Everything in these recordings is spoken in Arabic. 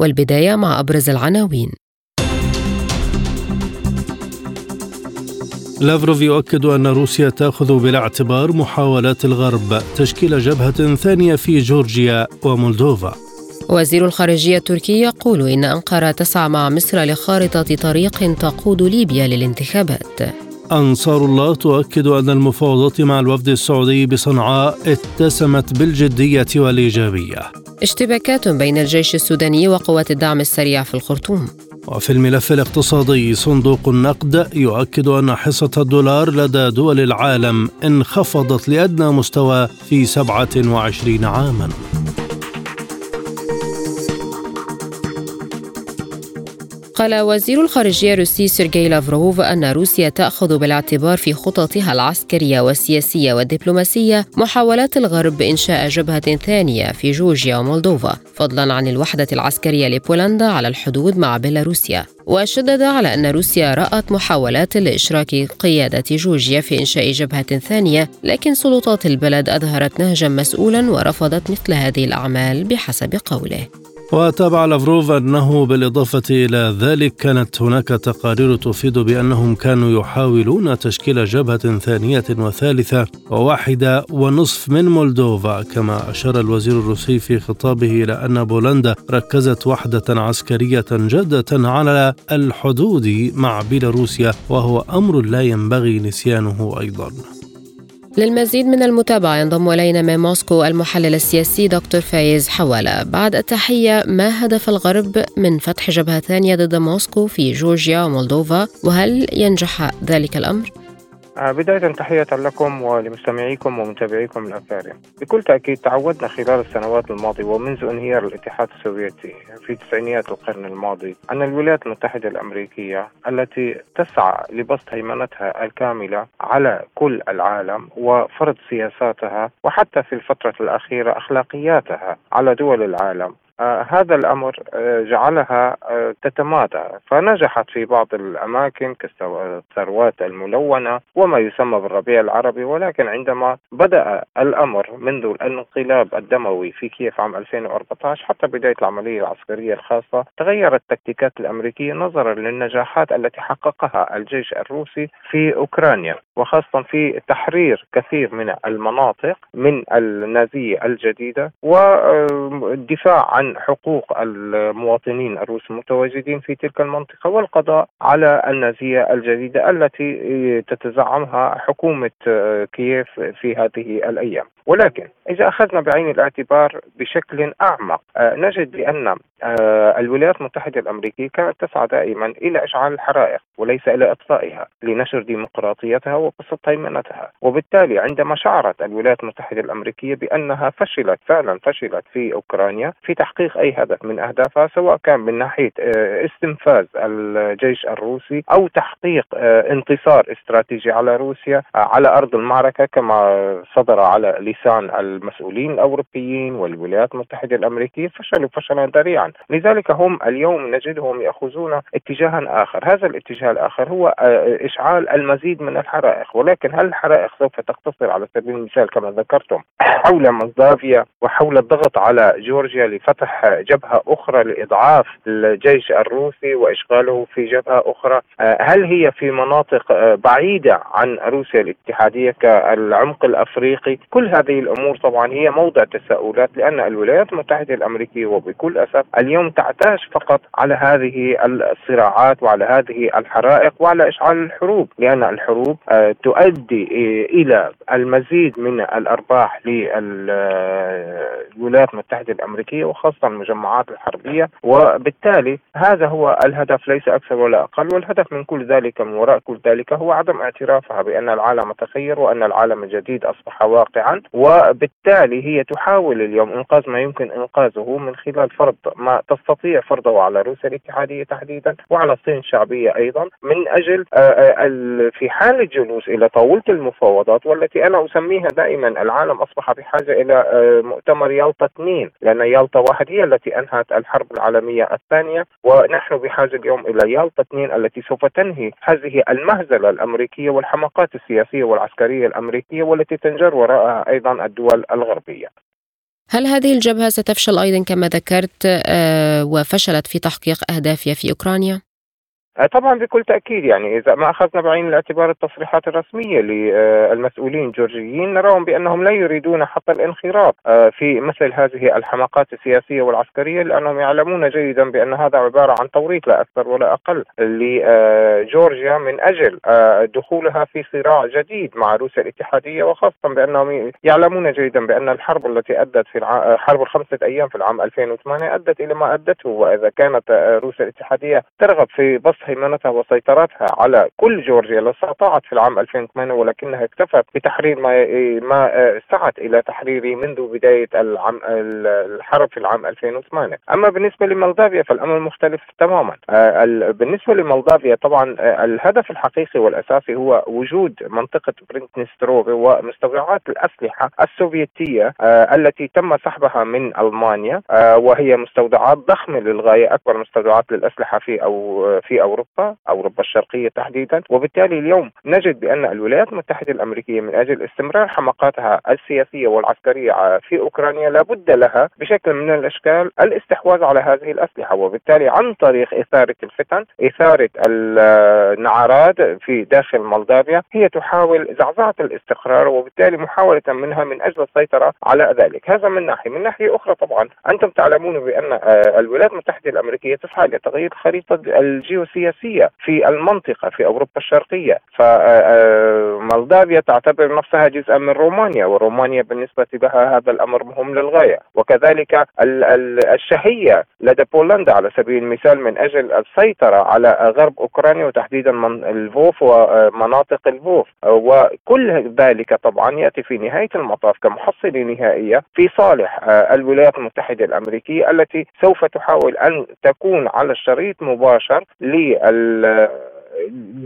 والبداية مع أبرز العناوين. لافروف يؤكد أن روسيا تأخذ بالاعتبار محاولات الغرب تشكيل جبهة ثانية في جورجيا ومولدوفا. وزير الخارجية التركي يقول إن أنقرة تسعى مع مصر لخارطة طريق تقود ليبيا للانتخابات. أنصار الله تؤكد أن المفاوضات مع الوفد السعودي بصنعاء اتسمت بالجدية والإيجابية. اشتباكات بين الجيش السوداني وقوات الدعم السريع في الخرطوم. وفي الملف الاقتصادي صندوق النقد يؤكد أن حصة الدولار لدى دول العالم انخفضت لأدنى مستوى في 27 عاماً. قال وزير الخارجية الروسي سيرجي لافروف أن روسيا تأخذ بالاعتبار في خططها العسكرية والسياسية والدبلوماسية محاولات الغرب بإنشاء جبهة ثانية في جورجيا ومولدوفا فضلا عن الوحدة العسكرية لبولندا على الحدود مع بيلاروسيا. وشدد على أن روسيا رأت محاولات لإشراك قيادة جورجيا في إنشاء جبهة ثانية لكن سلطات البلد أظهرت نهجا مسؤولا ورفضت مثل هذه الأعمال بحسب قوله. وتابع لافروف أنه بالإضافة إلى ذلك كانت هناك تقارير تفيد بأنهم كانوا يحاولون تشكيل جبهة ثانية وثالثة وواحدة ونصف من مولدوفا كما أشار الوزير الروسي في خطابه إلى أن بولندا ركزت وحدة عسكرية جادة على الحدود مع بيلاروسيا وهو أمر لا ينبغي نسيانه أيضاً. للمزيد من المتابعة ينضم إلينا من موسكو المحلل السياسي دكتور فايز حوالة بعد التحية ما هدف الغرب من فتح جبهة ثانية ضد موسكو في جورجيا ومولدوفا وهل ينجح ذلك الأمر؟ آه، بداية تحية لكم ولمستمعيكم ومتابعيكم الأكارم بكل تأكيد تعودنا خلال السنوات الماضية ومنذ انهيار الاتحاد السوفيتي في تسعينيات القرن الماضي أن الولايات المتحدة الأمريكية التي تسعى لبسط هيمنتها الكاملة على كل العالم وفرض سياساتها وحتى في الفترة الأخيرة أخلاقياتها على دول العالم هذا الأمر آه جعلها آه تتمادى. فنجحت في بعض الأماكن كالثروات الملونة وما يسمى بالربيع العربي ولكن عندما بدأ الأمر منذ الانقلاب الدموي في كييف عام 2014 حتى بداية العملية العسكرية الخاصة تغيرت التكتيكات الأمريكية نظرا للنجاحات التي حققها الجيش الروسي في أوكرانيا وخاصة في تحرير كثير من المناطق من النازية الجديدة والدفاع عن حقوق المواطنين الروس المتواجدين في تلك المنطقة والقضاء على النازية الجديدة التي تتزعمها حكومة كييف في هذه الأيام. ولكن إذا أخذنا بعين الاعتبار بشكل أعمق نجد بأن الولايات المتحدة الأمريكية كانت تسعى دائما إلى إشعال الحرائق وليس إلى إطفائها لنشر ديمقراطيتها وبسط هيمنتها وبالتالي عندما شعرت الولايات المتحدة الأمريكية بأنها فشلت فعلا فشلت في أوكرانيا في تحقيق أي هدف من أهدافها سواء كان من ناحية استنفاذ الجيش الروسي أو تحقيق انتصار استراتيجي على روسيا على أرض المعركة كما صدر على لسان المسؤولين الأوروبيين والولايات المتحدة الأمريكية فشلوا فشلا ذريعا. لذلك هم اليوم نجدهم يأخذون اتجاها آخر. هذا الاتجاه الآخر هو إشعال المزيد من الحرائق. ولكن هل الحرائق سوف تقتصر على سبيل المثال كما ذكرتم حول مولدافيا وحول الضغط على جورجيا لفتح جبهة أخرى لإضعاف الجيش الروسي وإشغاله في جبهة أخرى. هل هي في مناطق بعيدة عن روسيا الاتحادية كالعمق الأفريقي؟ كل هذه الأمور طبعا هي موضع تساؤلات لأن الولايات المتحدة الأمركية وبكل أسف اليوم تعتاش فقط على هذه الصراعات وعلى هذه الحرائق وعلى إشعال الحروب لأن الحروب تؤدي إلى المزيد من الأرباح للولايات المتحدة الأمريكية وخاصة وخاصة المجمعات الحربية وبالتالي هذا هو الهدف ليس أكثر ولا أقل والهدف من كل ذلك من وراء كل ذلك هو عدم اعترافها بأن العالم تغير وأن العالم الجديد أصبح واقعا وبالتالي هي تحاول اليوم إنقاذ ما يمكن إنقاذه من خلال فرض ما تستطيع فرضه على روسيا الاتحادية تحديدا وعلى الصين الشعبية أيضا من أجل آه، آه، في حال الجلوس إلى طاولة المفاوضات والتي أنا أسميها دائما العالم أصبح بحاجة إلى آه، مؤتمر يالطا اثنين لأن يالطا واحد هي التي أنهت الحرب العالمية الثانية ونحن بحاجة اليوم إلى يالطا اثنين التي سوف تنهي هذه المهزلة الأمريكية والحماقات السياسية والعسكرية الأمريكية والتي تنجر وراءها أيضا الدول الغربية هل هذه الجبهة ستفشل أيضا كما ذكرت آه، وفشلت في تحقيق أهدافها في أوكرانيا؟ آه، طبعا بكل تأكيد يعني إذا ما أخذنا بعين الاعتبار التصريحات الرسمية للمسؤولين الجورجيين نراهم بأنهم لا يريدون حتى الانخراط آه، في مثل هذه الحماقات السياسية والعسكرية لأنهم يعلمون جيدا بأن هذا عبارة عن توريط لا أكثر ولا أقل لجورجيا من أجل آه، دخولها في صراع جديد مع روسيا الاتحادية وخاصة بأنهم يعلمون جيدا بأن الحرب التي أدت في حرب الخمسة أيام في العام 2008 أدت إلى ما أدته وإذا كانت روسيا الاتحادية ترغب في بسط هيمنتها وسيطرتها على كل جورجيا. لاستطاعت في العام 2008 ولكنها اكتفت بتحرير ما ما سعت إلى تحريره منذ بداية العام الحرب في العام 2008 أما بالنسبة لمولدافيا فالأمر مختلف تماما. آه، بالنسبة لمولدافيا طبعا آه، الهدف الحقيقي والأساسي هو وجود منطقة برينكنستروفي ومستودعات الأسلحة السوفيتية آه، التي تم سحبها من ألمانيا وهي مستودعات ضخمة للغاية أكبر مستودعات للأسلحة في أو في أوروبا أوروبا الشرقية تحديدا. وبالتالي اليوم نجد بأن الولايات المتحدة الأمريكية من أجل استمرار حماقاتها السياسية والعسكرية في أوكرانيا لابد لها بشكل من الأشكال الاستحواذ على هذه الأسلحة. وبالتالي عن طريق إثارة الفتن إثارة النعرات في داخل مولدافيا هي تحاول زعزعة الاستقرار وبالتالي محاولة منها من أجل السيطرة على ذلك. هذا من ناحية. من ناحية أخرى طبعا أنتم تعلمون بأن الولايات المتحدة الأمريكية تسعى لتغيير خريطة الجيوسياسيه السياسية في المنطقة في أوروبا الشرقية. فمولدافيا آه، تعتبر نفسها جزءا من رومانيا ورومانيا بالنسبة لها هذا الأمر مهم للغاية. وكذلك الشهية لدى بولندا على سبيل المثال من أجل السيطرة على غرب أوكرانيا وتحديدا من الفوف ومناطق الفوف وكل ذلك طبعا يأتي في نهاية المطاف كمحصلة نهائية في صالح آه، الولايات المتحدة الأمريكية التي سوف تحاول أن تكون على الشريط مباشر في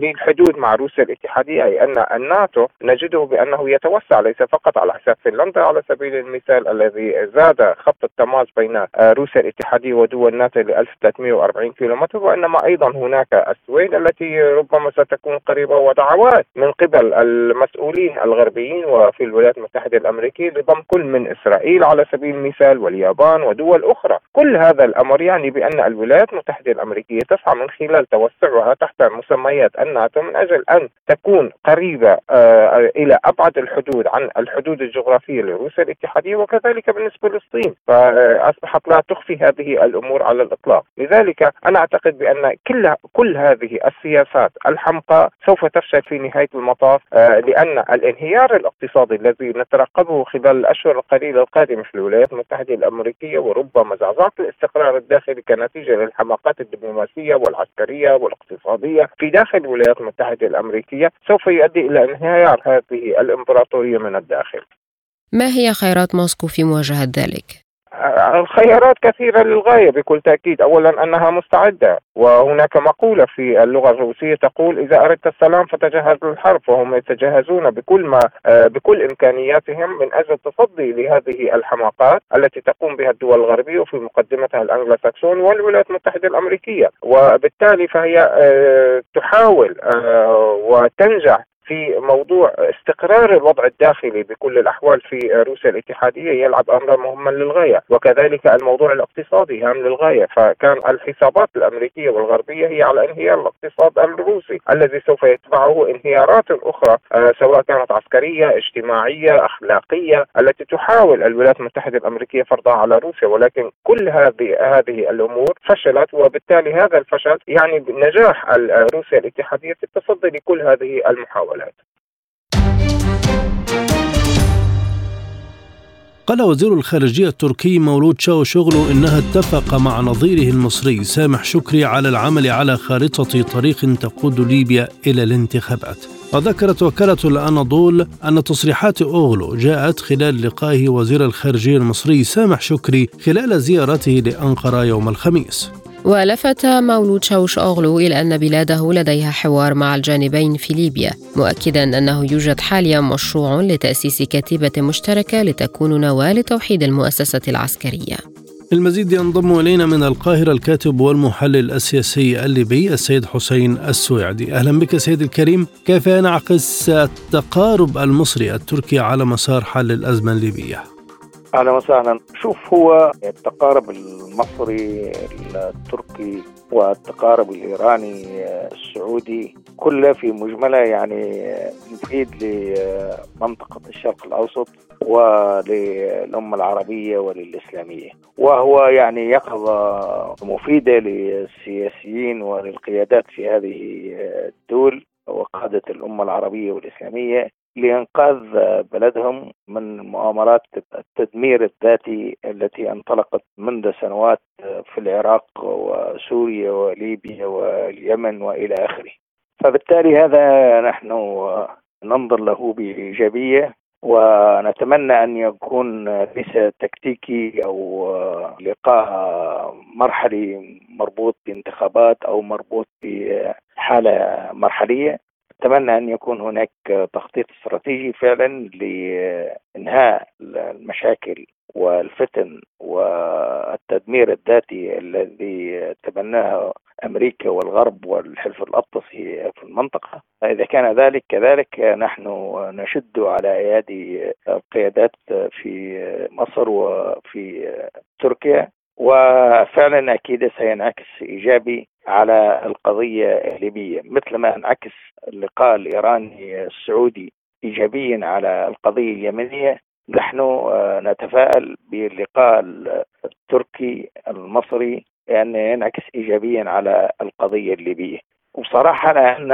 للحدود مع روسيا الاتحادية أي أن الناتو نجده بأنه يتوسع ليس فقط على حساب فنلندا على سبيل المثال الذي زاد خط التماس بين روسيا الاتحادية ودول الناتو ل 1340 كيلومتر وإنما أيضا هناك السويد التي ربما ستكون قريبة ودعوات من قبل المسؤولين الغربيين وفي الولايات المتحدة الأمريكية لضم كل من إسرائيل على سبيل المثال واليابان ودول أخرى. كل هذا الأمر يعني بأن الولايات المتحدة الأمريكية تسعى من خلال توسعها تحت مسميات الناتو من أجل أن تكون قريبة آه، إلى أبعد الحدود عن الحدود الجغرافية لروسيا الاتحادية وكذلك بالنسبة للصين. فأصبحت لا تخفي هذه الأمور على الإطلاق. لذلك أنا أعتقد بأن كل كل هذه السياسات الحمقى سوف تفشل في نهاية المطاف آه، لأن الانهيار الاقتصادي الذي نترقبه خلال الأشهر القليلة القادمة في الولايات المتحدة الأمريكية وربما زعزعة الاستقرار الداخلي كنتيجة للحماقات الدبلوماسية والعسكرية والاقتصادية في داخل الولايات المتحدة الأمريكية سوف يؤدي إلى انهيار هذه الإمبراطورية من الداخل ما هي خيارات موسكو في مواجهة ذلك؟ الخيارات كثيرة للغاية بكل تأكيد. أولا أنها مستعدة وهناك مقولة في اللغة الروسية تقول إذا أردت السلام فتجهز للحرب وهم يتجهزون بكل ما بكل إمكانياتهم من أجل التصدي لهذه الحماقات التي تقوم بها الدول الغربية وفي مقدمتها الأنجلو ساكسون والولايات المتحدة الأمريكية. وبالتالي فهي آه، تحاول آه، وتنجح في موضوع استقرار الوضع الداخلي بكل الأحوال في روسيا الاتحادية يلعب امرا مهما للغاية، وكذلك الموضوع الاقتصادي هام للغاية، فكان الحسابات الأمريكية والغربية هي على انهيار الاقتصاد الروسي الذي سوف يتبعه انهيارات أخرى آه، سواء كانت عسكرية، اجتماعية، أخلاقية التي تحاول الولايات المتحدة الأمريكية فرضها على روسيا، ولكن كل هذه هذه الأمور فشلت وبالتالي هذا الفشل يعني نجاح روسيا الاتحادية في التصدي لكل هذه المحاولات. قال وزير الخارجية التركي مولود شاو شغلو إنها اتفق مع نظيره المصري سامح شكري على العمل على خارطة طريق تقود ليبيا إلى الانتخابات. وذكرت وكالة الأناضول أن تصريحات أوغلو جاءت خلال لقائه وزير الخارجية المصري سامح شكري خلال زيارته لأنقرة يوم الخميس. ولفت مولود شوش أوغلو إلى أن بلاده لديها حوار مع الجانبين في ليبيا مؤكدا أنه يوجد حاليا مشروع لتأسيس كتيبة مشتركة لتكون نواة لتوحيد المؤسسة العسكرية. المزيد ينضم إلينا من القاهرة الكاتب والمحلل السياسي الليبي السيد حسين السويعدي. أهلا بك سيد الكريم. كيف ينعكس التقارب المصري التركي على مسار حل الأزمة الليبية؟ أهلا وسهلا. شوف هو التقارب المصري التركي والتقارب الإيراني السعودي كله في مجمله يعني مفيد لمنطقة الشرق الأوسط وللأمة العربية وللإسلامية. وهو يعني يقظة مفيدة للسياسيين وللقيادات في هذه الدول وقادة الأمة العربية والإسلامية. لإنقاذ بلدهم من مؤامرات التدمير الذاتي التي انطلقت منذ سنوات في العراق وسوريا وليبيا واليمن وإلى آخره. فبالتالي هذا نحن ننظر له بإيجابية ونتمنى أن يكون ليس تكتيكي أو لقاء مرحلي مربوط بانتخابات أو مربوط بحالة مرحلية أتمنى أن يكون هناك تخطيط استراتيجي فعلا لإنهاء المشاكل والفتن والتدمير الذاتي الذي تبناه أمريكا والغرب والحلف الأطلسي في المنطقة، إذا كان ذلك كذلك نحن نشد على ايادي القيادات في مصر وفي تركيا. وفعلا أكيد سينعكس إيجابي على القضية الليبية مثل ما انعكس اللقاء الإيراني السعودي ايجابيا على القضية اليمنية نحن آه، نتفائل باللقاء التركي المصري أن ينعكس إيجابيا على القضية الليبية. وبصراحة لأن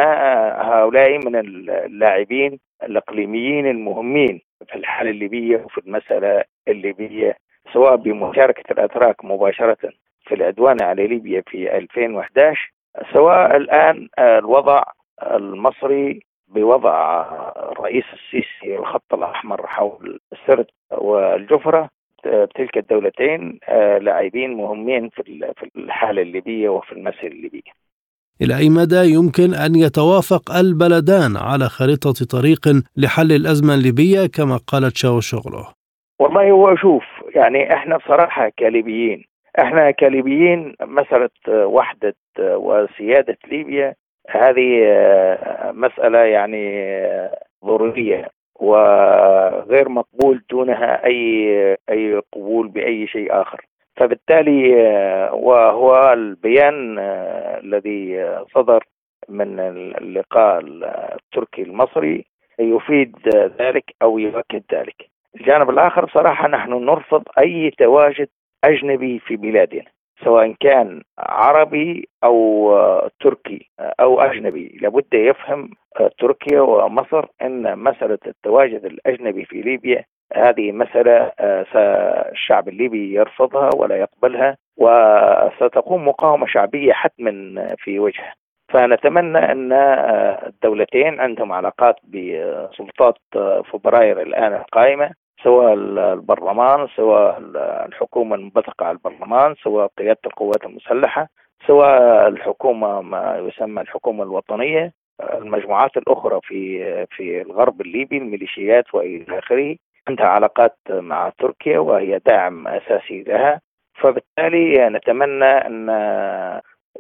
هؤلاء من اللاعبين الإقليميين المهمين في الحالة الليبية وفي المسألة الليبية سواء بمشاركة الأتراك مباشرة العدوان على ليبيا في 2011 سواء الآن الوضع المصري بوضع الرئيس السيسي الخط الأحمر حول السرد والجفرة تلك الدولتين لاعبين مهمين في الحالة الليبية وفي المسألة الليبية إلى أي مدى يمكن أن يتوافق البلدان على خريطة طريق لحل الأزمة الليبية كما قالت شاو شغله والله هو شوف يعني إحنا بصراحة كليبيين إحنا كليبيين مسألة وحدة وسيادة ليبيا هذه مسألة يعني ضرورية وغير مقبول دونها أي أي قبول بأي شيء آخر. فبالتالي وهو البيان الذي صدر من اللقاء التركي المصري يفيد ذلك أو يؤكد ذلك. الجانب الآخر بصراحة نحن نرفض أي تواجد أجنبي في بلادنا سواء كان عربي أو تركي أو أجنبي. لابد يفهم تركيا ومصر إن مسألة التواجد الأجنبي في ليبيا هذه مسألة الشعب الليبي يرفضها ولا يقبلها وستقوم مقاومة شعبية حتما في وجهها. فنتمنى أن الدولتين عندهم علاقات بسلطات فبراير الآن القائمة. سواء البرلمان سواء الحكومة المنبثقة على البرلمان سواء قيادة القوات المسلحة سواء الحكومة ما يسمى الحكومة الوطنية المجموعات الأخرى في في الغرب الليبي الميليشيات وإلى آخره. عندها علاقات مع تركيا وهي داعم أساسي لها. فبالتالي نتمنى أن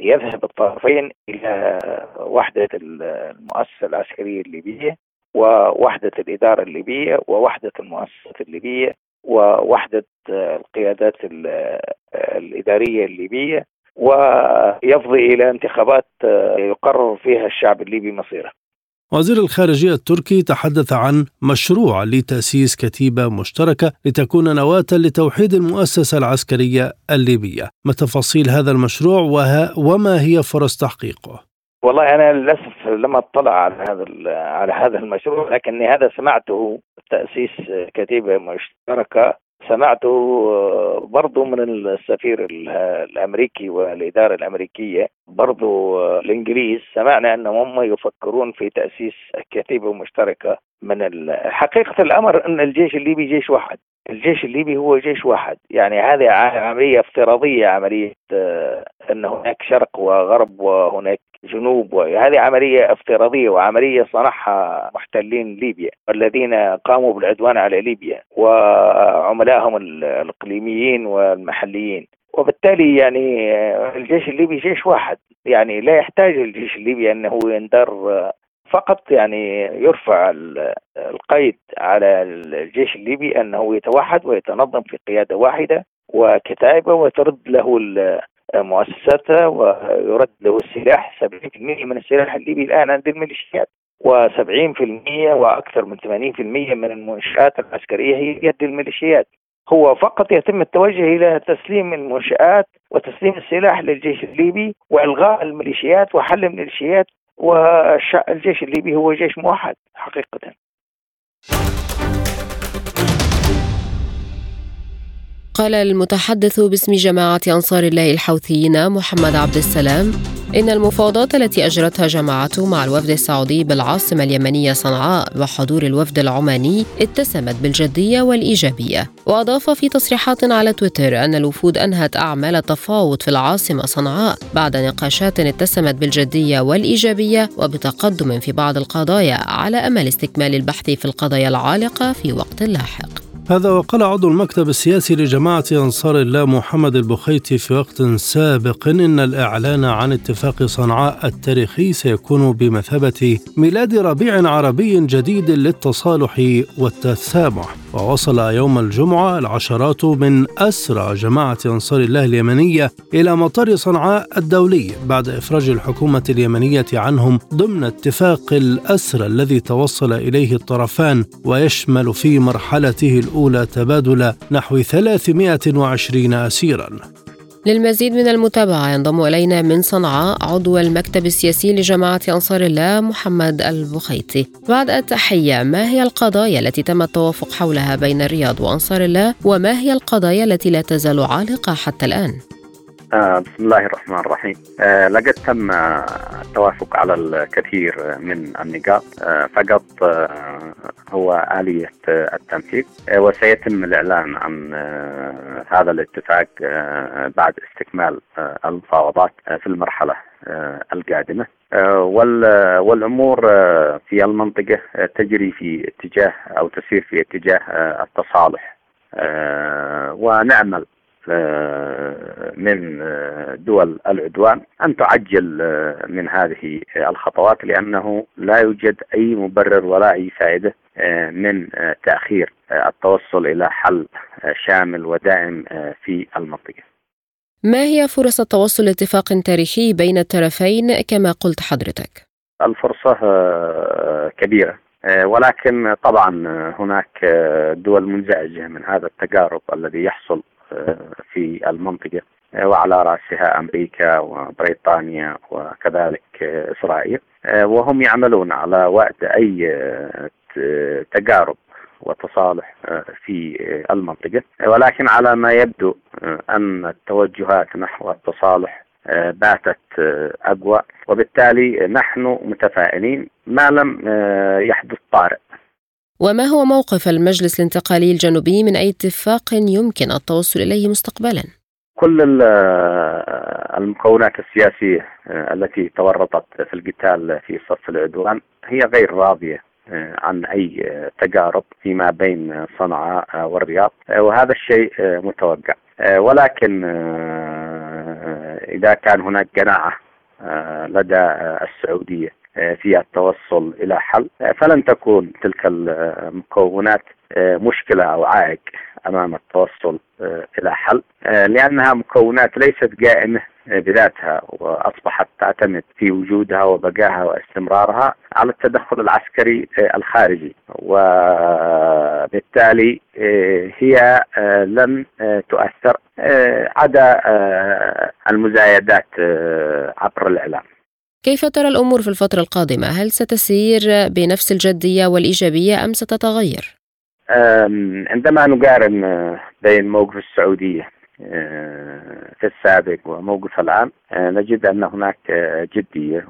يذهب الطرفين إلى وحدة المؤسسة العسكرية الليبية. ووحدة الإدارة الليبية ووحدة المؤسسات الليبية ووحدة القيادات الإدارية الليبية ويفضي إلى انتخابات يقرر فيها الشعب الليبي مصيره وزير الخارجية التركي تحدث عن مشروع لتأسيس كتيبة مشتركة لتكون نواة لتوحيد المؤسسة العسكرية الليبية ما تفاصيل هذا المشروع وما هي فرص تحقيقه؟ والله أنا للأسف لم أطلع على هذا على هذا المشروع لكني هذا سمعته تأسيس كتيبة مشتركة سمعت آه، برضو من السفير الأمريكي والإدارة الأمريكية برضو آه، الإنجليز سمعنا أنهم هم يفكرون في تأسيس كتيبة مشتركة من حقيقة الأمر أن الجيش الليبي جيش واحد الجيش الليبي هو جيش واحد يعني هذه عملية افتراضية عملية آه، أن هناك شرق وغرب وهناك جنوب وهذه عملية افتراضية وعملية صنعها محتلين ليبيا الذين قاموا بالعدوان على ليبيا وعملائهم الإقليميين والمحليين. وبالتالي يعني الجيش الليبي جيش واحد يعني لا يحتاج الجيش الليبي أنه يندر فقط يعني يرفع القيد على الجيش الليبي أنه يتوحد ويتنظم في قيادة واحدة وكتائبه وترد له مؤسساته ويرد له السلاح 70% من السلاح الليبي الآن عند الميليشيات و70% وأكثر من 80% من المنشآت العسكرية هي بيد الميليشيات. هو فقط يتم التوجه إلى تسليم المنشآت وتسليم السلاح للجيش الليبي وإلغاء الميليشيات وحل الميليشيات والجيش الليبي هو جيش موحد حقيقة. قال المتحدث باسم جماعة أنصار الله الحوثيين محمد عبد السلام إن المفاوضات التي أجرتها جماعته مع الوفد السعودي بالعاصمة اليمنية صنعاء وحضور الوفد العماني اتسمت بالجدية والإيجابية. وأضاف في تصريحات على تويتر أن الوفود أنهت أعمال التفاوض في العاصمة صنعاء بعد نقاشات اتسمت بالجدية والإيجابية وبتقدم في بعض القضايا على أمل استكمال البحث في القضايا العالقة في وقت لاحق. هذا وقال عضو المكتب السياسي لجماعة أنصار الله محمد البخيتي في وقت سابق إن الإعلان عن اتفاق صنعاء التاريخي سيكون بمثابة ميلاد ربيع عربي جديد للتصالح والتسامح. ووصل يوم الجمعة العشرات من أسرى جماعة أنصار الله اليمنية إلى مطار صنعاء الدولي بعد إفراج الحكومة اليمنية عنهم ضمن اتفاق الأسرى الذي توصل إليه الطرفان ويشمل في مرحلته الأولى تبادل نحو 320 أسيرا. للمزيد من المتابعة ينضم إلينا من صنعاء عضو المكتب السياسي لجماعة أنصار الله محمد البخيتي بعد التحية ما هي القضايا التي تم التوافق حولها بين الرياض وأنصار الله وما هي القضايا التي لا تزال عالقة حتى الآن؟ آه بسم الله الرحمن الرحيم. آه لقد تم التوافق على الكثير من النقاط. آه فقط هو آلية التنفيذ. آه وسيتم الإعلان عن هذا الاتفاق بعد استكمال المفاوضات في المرحلة القادمة. والأمور في المنطقة تجري في اتجاه أو تسير في اتجاه التصالح. ونعمل من دول العدوان أن تعجل من هذه الخطوات لأنه لا يوجد أي مبرر ولا أي فائدة من تأخير التوصل إلى حل شامل ودائم في المنطقة. ما هي فرص التوصل لاتفاق تاريخي بين الطرفين كما قلت حضرتك؟ الفرصة كبيرة ولكن طبعا هناك دول منزعجة من هذا التقارب الذي يحصل في المنطقة وعلى رأسها أمريكا وبريطانيا وكذلك إسرائيل. وهم يعملون على وقت أي تقارب وتصالح في المنطقة. ولكن على ما يبدو أن التوجهات نحو التصالح باتت أقوى. وبالتالي نحن متفائلين. ما لم يحدث طارئ. وما هو موقف المجلس الانتقالي الجنوبي من أي اتفاق يمكن التوصل إليه مستقبلا؟ كل المكونات السياسية التي تورطت في القتال في صف العدوان هي غير راضية عن أي تقارب فيما بين صنعاء والرياض وهذا الشيء متوقع ولكن إذا كان هناك قناعة لدى السعودية في التوصل إلى حل. فلن تكون تلك المكونات مشكلة أو عائق أمام التوصل إلى حل. لأنها مكونات ليست قائمه بذاتها وأصبحت تعتمد في وجودها وبقائها واستمرارها على التدخل العسكري الخارجي. وبالتالي هي لن تؤثر عدا المزايدات عبر الإعلام. كيف ترى الأمور في الفترة القادمة؟ هل ستسير بنفس الجدية والإيجابية أم ستتغير؟ عندما نقارن بين موقف السعودية في السابق وموقف الآن نجد أن هناك جدية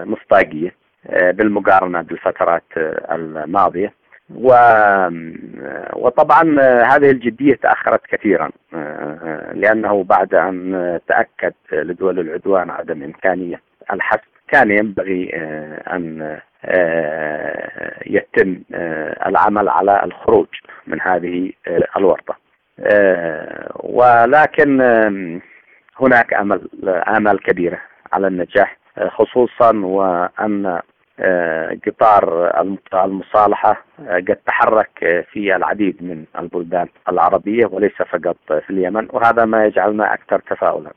ومصداقية بالمقارنة بالفترات الماضية و وطبعا هذه الجدية تأخرت كثيرا لأنه بعد أن تأكد لدول العدوان عدم إمكانية الحسم كان ينبغي أن يتم العمل على الخروج من هذه الورطة. ولكن هناك أمل آمال كبيرة على النجاح خصوصا وأن قطار المصالحة قد تحرك في العديد من البلدان العربية وليس فقط في اليمن وهذا ما يجعلنا أكثر تفاؤلا.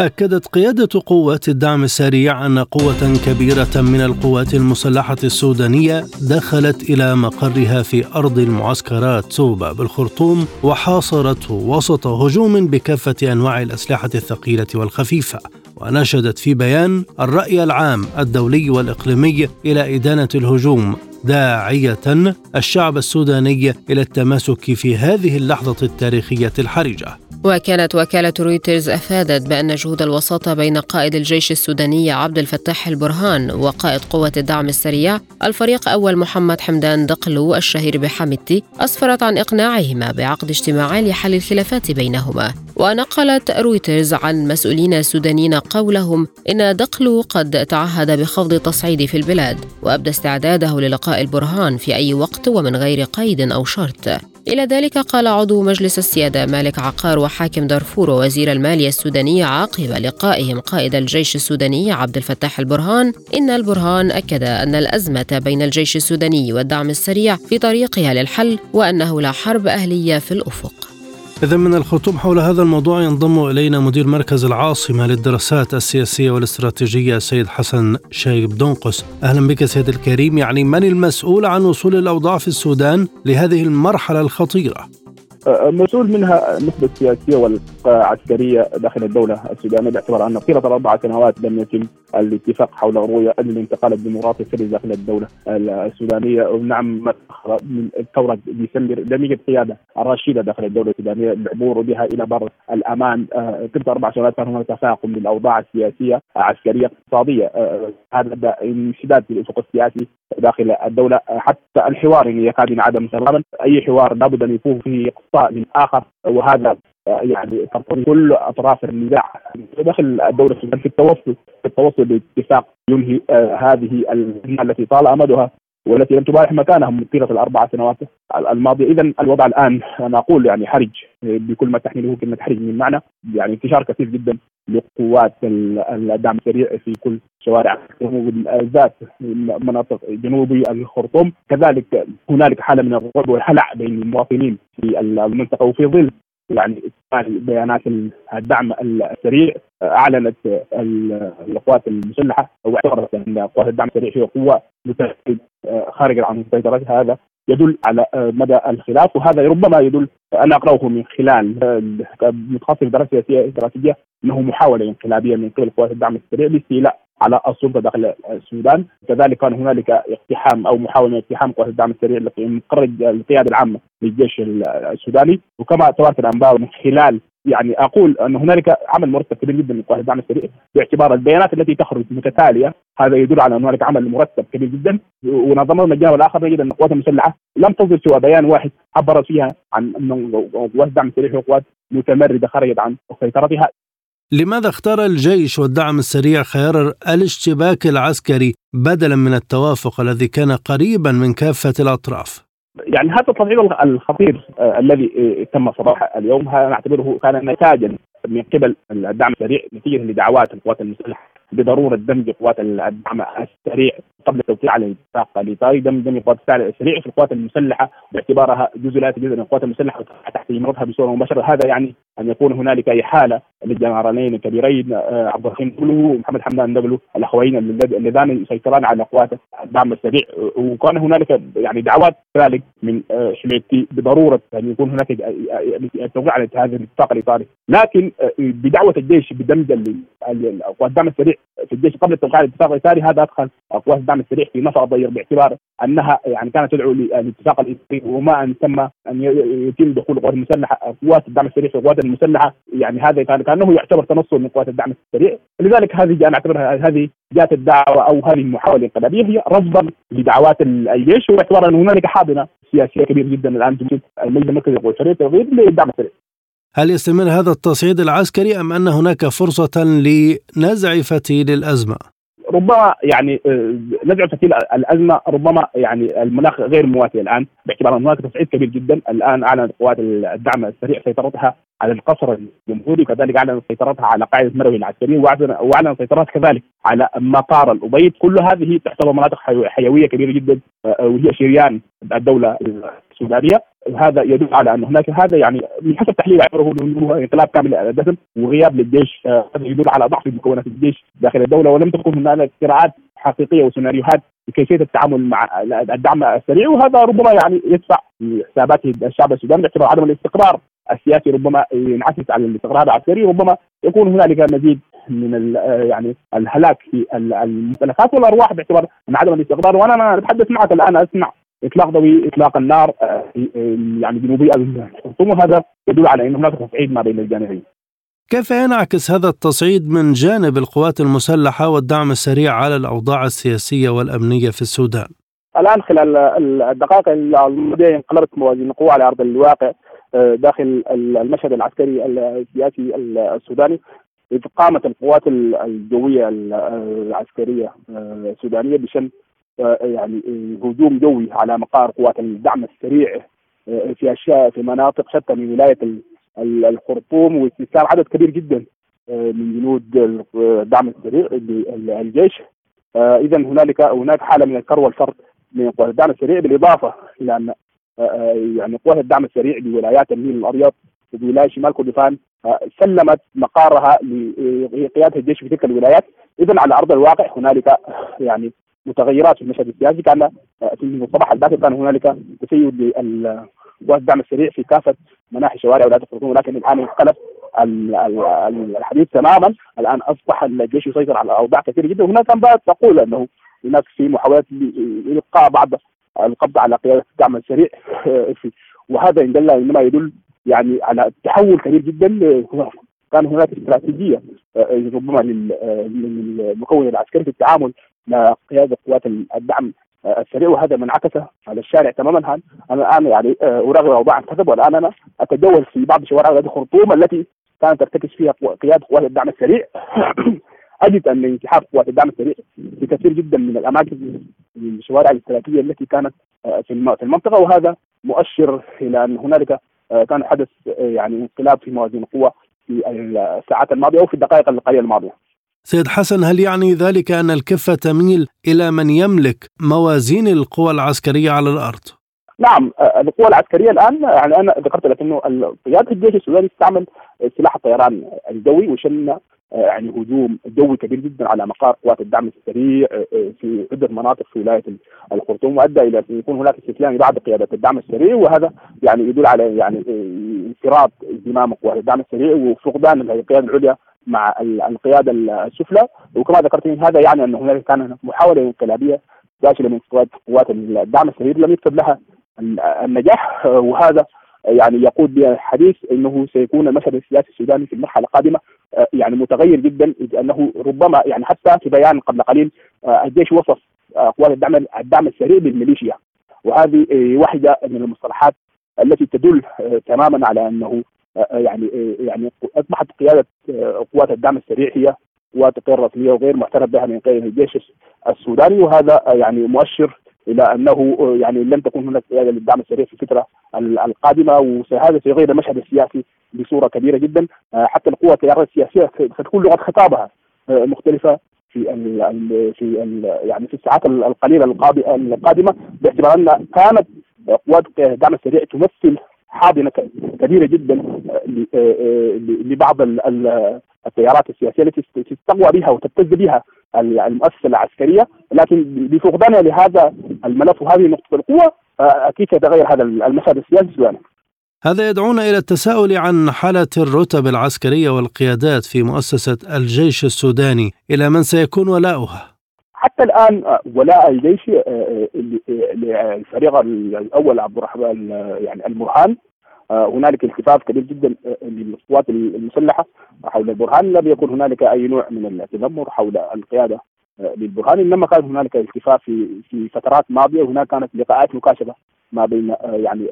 أكدت قيادة قوات الدعم السريع أن قوة كبيرة من القوات المسلحة السودانية دخلت إلى مقرها في أرض المعسكرات سوبا بالخرطوم وحاصرته وسط هجوم بكافة أنواع الأسلحة الثقيلة والخفيفة. ونشدت في بيان الرأي العام الدولي والإقليمي إلى إدانة الهجوم داعية الشعب السوداني إلى التماسك في هذه اللحظة التاريخية الحرجة. وكانت وكالة رويترز أفادت بأن جهود الوساطة بين قائد الجيش السوداني عبد الفتاح البرهان وقائد قوة الدعم السريع الفريق أول محمد حمدان دقلو الشهير بحميدتي أسفرت عن إقناعهما بعقد اجتماع لحل الخلافات بينهما. ونقلت رويترز عن مسؤولين سودانيين قولهم إن دقلو قد تعهد بخفض التصعيد في البلاد وأبدى استعداده للقاء البرهان في أي وقت ومن غير قيد أو شرط. إلى ذلك قال عضو مجلس السيادة مالك عقار وحاكم دارفور ووزير المالية السودانية عقب لقائهم قائد الجيش السوداني عبد الفتاح البرهان إن البرهان أكد أن الأزمة بين الجيش السوداني والدعم السريع في طريقها للحل وأنه لا حرب أهلية في الأفق. إذا من الخرطوم حول هذا الموضوع ينضم إلينا مدير مركز العاصمة للدراسات السياسية والاستراتيجية السيد حسن شايب دونقس أهلا بك سيد الكريم يعني من المسؤول عن وصول الأوضاع في السودان لهذه المرحلة الخطيرة؟ مسؤول منها النسبة السياسية والعسكرية داخل الدولة السودانية باعتبار أن طيلة الأربع سنوات لم يتم الاتفاق حول رؤية الانتقال الديمقراطي السري داخل الدولة السودانية. ونعم من ثورة ديسمبر لم يجد قيادة رشيدة داخل الدولة السودانية العبور بها إلى بر الأمان. طيلة أربع سنوات كان هناك تفاقم للأوضاع السياسية عسكرية اقتصادية. هذا انشداد في الأفق السياسي داخل الدولة. حتى الحوار يكاد ينعدم تماما. أي حوار لابد أن يكون فيه إقصاء للآخر وهذا يعني ترتضي كل أطراف النزاع داخل الدولة السودانيه في التوصل في التوصل لاتفاق ينهي آه هذه الازمه التي طال أمدها والتي لم تبارح مكانها من طيلة الأربع سنوات الماضية، اذا الوضع الآن أنا أقول يعني حرج بكل ما تحمله كلمة حرج من معنى يعني انتشار كثير جدا لقوات الدعم السريع في كل شوارع بالذات مناطق جنوبي الخرطوم، كذلك هنالك حالة من الرعب والهلع بين المواطنين في المنطقة وفي ظل يعني بيانات الدعم السريع أعلنت القوات المسلحة واعتبرت أن قوات الدعم السريع هي قوة خارجه عن سيطرتها هذا يدل على مدى الخلاف وهذا ربما يدل أنا أقرأه من خلال متخصص دراسه سياسية استراتيجيه إنه محاولة انقلابية من قبل قوات الدعم السريع لاستيلاء على السلطه داخل السودان، كذلك كان هنالك اقتحام أو محاولة اقتحام قوات الدعم السريع مقر القيادة العامة للجيش السوداني، وكما تواتر الانباء من خلال يعني أقول أن هنالك عمل مرتب كبير جدا من قوات الدعم السريع باعتبار البيانات التي تخرج متتالية. هذا يدل على أن هنالك عمل مرتب كبير جدا. ونظمنا من الجانب الآخر نجد أن القوات المسلحة لم تصدر سوى بيان واحد عبرت فيها عن أن قوات الدعم السريع هي قوات متمردة خرجت عن سيطرتها. لماذا اختار الجيش والدعم السريع خيار الاشتباك العسكري بدلا من التوافق الذي كان قريبا من كافة الأطراف؟ يعني هذا التصعيد الخطير آه الذي تم صباح اليوم. هذا نعتبره كان نتاجا من قبل الدعم السريع نتيجة لدعوات القوات المسلحة بضرورة دمج قوات الدعم السريع قبل التوقيع على الاتفاق الاطاري دمج القوات السريع في القوات المسلحة باعتبارها جزء لا يتجزأ من القوات المسلحة تحت امارتها بصورة مباشرة. هذا يعني أن يكون هنالك احاله للجنرالين الكبيرين آه، عبد الرحيم دبلو ومحمد حمدان دبلو الأخوين اللذان يسيطران على قوات الدعم السريع. وكان هنالك يعني دعوات ذلك من آه، شميتي بضرورة أن يكون هناك التوقيع على هذا الاتفاق الإطاري. لكن بدعوة الجيش بدمج قوات الدعم السريع في الجيش قبل التوقيع على الاتفاق الإطاري هذا أدخل قوات الدعم السريع في نفق ضيق باعتبار أنها يعني كانت تدعو للاتفاق الإطاري. وما أن تم أن يتم دخول القوات المسلحة قوات الدعم السريع في القوات المسلحة. يعني هذا كان كأنه يعتبر تنصل من قوات الدعم السريع. لذلك هذه أنا اعتبرها هذه جاءت الدعوة أو هذه المحاولة الانقلابيه هي رفضا لدعوات الجيش واعتبارا ان هنالك حاضنة سياسية كبيره جدا الآن توجد المجلس المركزي لقوى الحريه التغيير للدعم السريع. هل يستمر هذا التصعيد العسكري أم أن هناك فرصة لنزع فتيل الأزمة؟ ربما يعني آه، نزع فتيل الأزمة ربما يعني المناخ غير مواتي الآن. باعتبار أن هناك تصعيد كبير جدا. الآن أعلنت قوات الدعم السريع سيطرتها على القصر الجمهوري وكذلك اعلنت سيطرتها على قاعدة مروي العسكريه واعلن سيطرتها كذلك على مطار الأبيض. كل هذه تعتبر مناطق حيوية كبيرة جدا آه، وهي شريان الدولة السودانية. هذا يدل على أن هناك هذا يعني من حسب تحليل اعتبره انه انقلاب كامل الدسم وغياب للجيش. آه، هذا يدل على ضعف مكونات الجيش داخل الدولة. ولم تكن هنالك صراعات حقيقية وسيناريوهات لكيفية التعامل مع الدعم السريع. وهذا ربما يعني يدفع حسابات الشعب السوداني باعتبار عدم الاستقرار. السياسي ربما ينعكس على الاستقرار العسكري ربما يكون هنالك مزيد من يعني الهلاك في الممتلكات والأرواح باعتبار ان عدم الاستقرار وأنا أتحدث معك الآن أسمع إطلاق ضوئي إطلاق النار آه، يعني جنوبي الخرطوم وهذا يدل على إن هناك تصعيد ما بين الجانبين. كيف ينعكس هذا التصعيد من جانب القوات المسلحة والدعم السريع على الأوضاع السياسية والأمنية في السودان؟ الآن خلال الدقائق الماضيه انقلبت موازين القوى على أرض الواقع آه، داخل المشهد العسكري السياسي السوداني. إذ قامت القوات الجوية العسكرية آه، السودانية بشن آه، يعني هجوم جوي على مقار قوات الدعم السريع في أشياء في مناطق شتى من ولاية الخرطوم واستسلام عدد كبير جدا من جنود الدعم السريع للجيش اذا هنالك هناك حالة من الكر والفرق من قوات الدعم السريع بالإضافة إلى أن يعني قوات الدعم السريع بولايات النيل الأبيض ولايه شمال كردفان آه، سلمت مقارها لقيادة الجيش في تلك الولايات. اذا على أرض الواقع هنالك يعني متغيرات في المشهد السياسي. كان آه، في الصباح الباكر كان هنالك تسيد لقوات الدعم السريع في كافة مناحي شوارع ولايه الخرطوم ولكن الآن انقلب الحديث تماما. الآن أصبح الجيش يسيطر على اوضاع كثيرة جدا. وهناك أنباء تقول أنه هناك في محاولات لإلقاء بعض القبض على قيادة الدعم السريع. وهذا إن دل إنما يدل يعني على تحول كبير جدا. كان هناك استراتيجية ربما للمكون العسكري في التعامل مع قيادة قوات الدعم السريع. وهذا ما انعكس على الشارع تماما. أنا الآن يعني أراقب أوضاع الكذب والان أنا أتجول في بعض شوارع ولايه الخرطوم التي كانت ترتكز فيها قيادة قوات الدعم السريع؟ أجد أن انسحاب قوات الدعم السريع في كثير جدا من الأماكن الشوارع الاستراتيجية التي كانت في المنطقة وهذا مؤشر إلى أن هنالك آه، كان حدث آه، يعني انقلاب في موازين القوى في الساعات الماضية أو في الدقائق القليلة الماضية. سيد حسن هل يعني ذلك أن الكفه تميل إلى من يملك موازين القوى العسكرية على الأرض؟ نعم آه، القوى العسكرية الآن يعني أنا ذكرت لك إنه قيادة الجيش السوداني استعمل سلاح الطيران الجوي وشن آه، يعني هجوم جوي كبير جدا على مقار قوات الدعم السريع آه، آه، في عدة مناطق في ولاية الخرطوم وأدى إلى أن يكون هناك استسلام بعد قياده الدعم السريع وهذا يعني يدل على يعني انفراد زمام قوات الدعم السريع وفقدان القيادة العليا مع القيادة السفلى. وكما ذكرت هذا يعني أن هناك كان محاولة انقلابية داخلة من قوات الدعم السريع لم يكتب لها النجاح وهذا يعني يقود بحديث إنه سيكون المشهد السياسي السوداني في المرحلة القادمة آه، يعني متغير جدا اذ انه ربما يعني حتى في بيان قبل قليل آه، الجيش وصف آه، قوات الدعم الدعم السريع بالميليشيا. وهذه واحدة من المصطلحات التي تدل تماما على أنه يعني يعني أصبحت قيادة قوات الدعم السريع هي قوات غير رسميه وغير معترف بها من قبل الجيش السوداني. وهذا يعني مؤشر إلى أنه يعني لن تكون هناك قياده للدعم السريع في الفترة القادمة وهذا سيغير المشهد السياسي بصورة كبيرة جدا. آه، حتى القوى التيارات السياسية ستكون لغة خطابها آه، مختلفة في في يعني في الساعات القليلة القادمة باعتبار أن كانت قوات الدعم السريع تمثل حاضنة كبيرة جدا لبعض التيارات السياسية التي تستقوى بها وتبتز بها المؤسسة العسكرية. لكن بفقدانها لهذا الملف وهذه نقطة القوة أكيد سيتغير هذا المشهد السياسي السوداني. هذا يدعونا إلى التساؤل عن حالة الرتب العسكرية والقيادات في مؤسسة الجيش السوداني، إلى من سيكون ولاؤها؟ حتى الآن ولاء الجيش للفريق الأول عبد الرحمن يعني البرهان هنالك التفاف كبير جدا للقوات المسلحة حول البرهان لم يكن هنالك أي نوع من التذمر حول القيادة للبرهان إنما كان هنالك التفاف في في فترات ماضية وهناك كانت لقاءات مكاشفة ما بين يعني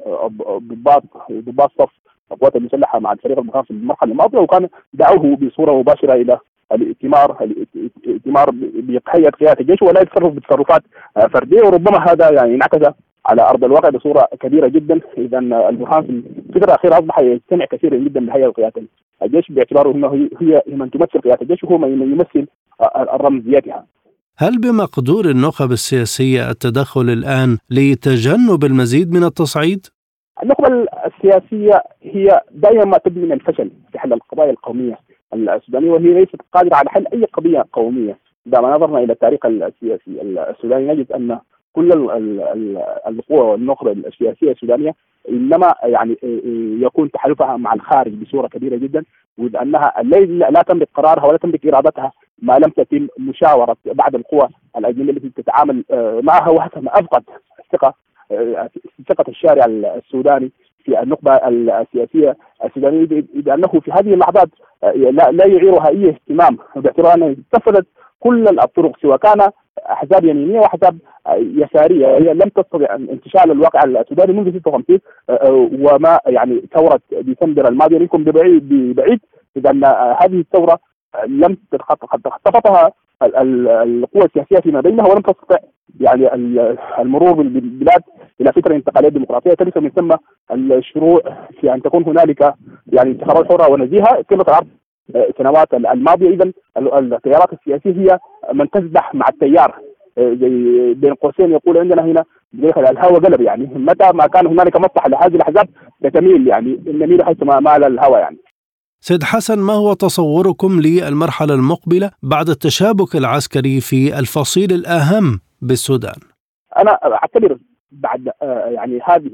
ضباط ضباط صف القوات المسلحة مع الفريق البرهان في المرحلة الماضية وكان دعوه بصورة مباشرة إلى الائتمار الائتمار بهيئه قيادة الجيش ولا يتصرف بتصرفات فردية وربما هذا يعني انعكس على أرض الواقع بصورة كبيرة جدا اذا البرهان في الفترة الأخيرة أصبح يستمع كثيرا جدا بهيئه قياده الجيش باعتباره إنه هي من تمثل قيادة الجيش وهو من يمثل رمزيتها. هل بمقدور النخب السياسية التدخل الآن لتجنب المزيد من التصعيد؟ النخبه السياسية هي دائما ما تبني من الفشل في حل القضايا القومية السودانية وهي ليست قادرة على حل أي قضية قومية. إذا ما نظرنا إلى التاريخ السياسي السوداني نجد أن كل القوى والنخبه السياسية السودانية إنما يعني يكون تحالفها مع الخارج بصورة كبيرة جدا واذ انها لا تملك قرارها ولا تملك إرادتها ما لم تتم مشاورة بعض القوى الأجنبية التي تتعامل معها وحتى أفقد الثقه ثقة الشارع السوداني. في النخبه السياسية السودانية اذ انه في هذه اللحظات لا يعيرها أي اهتمام باعتبار انها اتفقت كل الطرق سواء كان احزاب يمينية واحزاب يسارية. هي لم تستطع انتشال الواقع السوداني منذ 56 وما يعني ثورة ديسمبر الماضي لكم ببعيد ببعيد. اذا هذه الثورة لم خطفتها القوى السياسية فيما بينها ولم تستطع يعني المرور بالبلاد إلى فكره انتقاليه ديمقراطية. تلك من ثم الشروع في أن تكون هنالك يعني انتخابات حرة ونزيهة. طيله العرض السنوات الماضية. اذا التيارات السياسية هي من تسبح مع التيار زي بين قوسين يقول عندنا هنا الهوى قلب يعني. متى ما كان هنالك مصلحة لهذه الاحزاب تتميل يعني نميل حيث ما مال الهوى يعني. سيد حسن ما هو تصوركم للمرحله المقبلة بعد التشابك العسكري في الفصيل الأهم بالسودان؟ أنا أعتبر بعد يعني هذه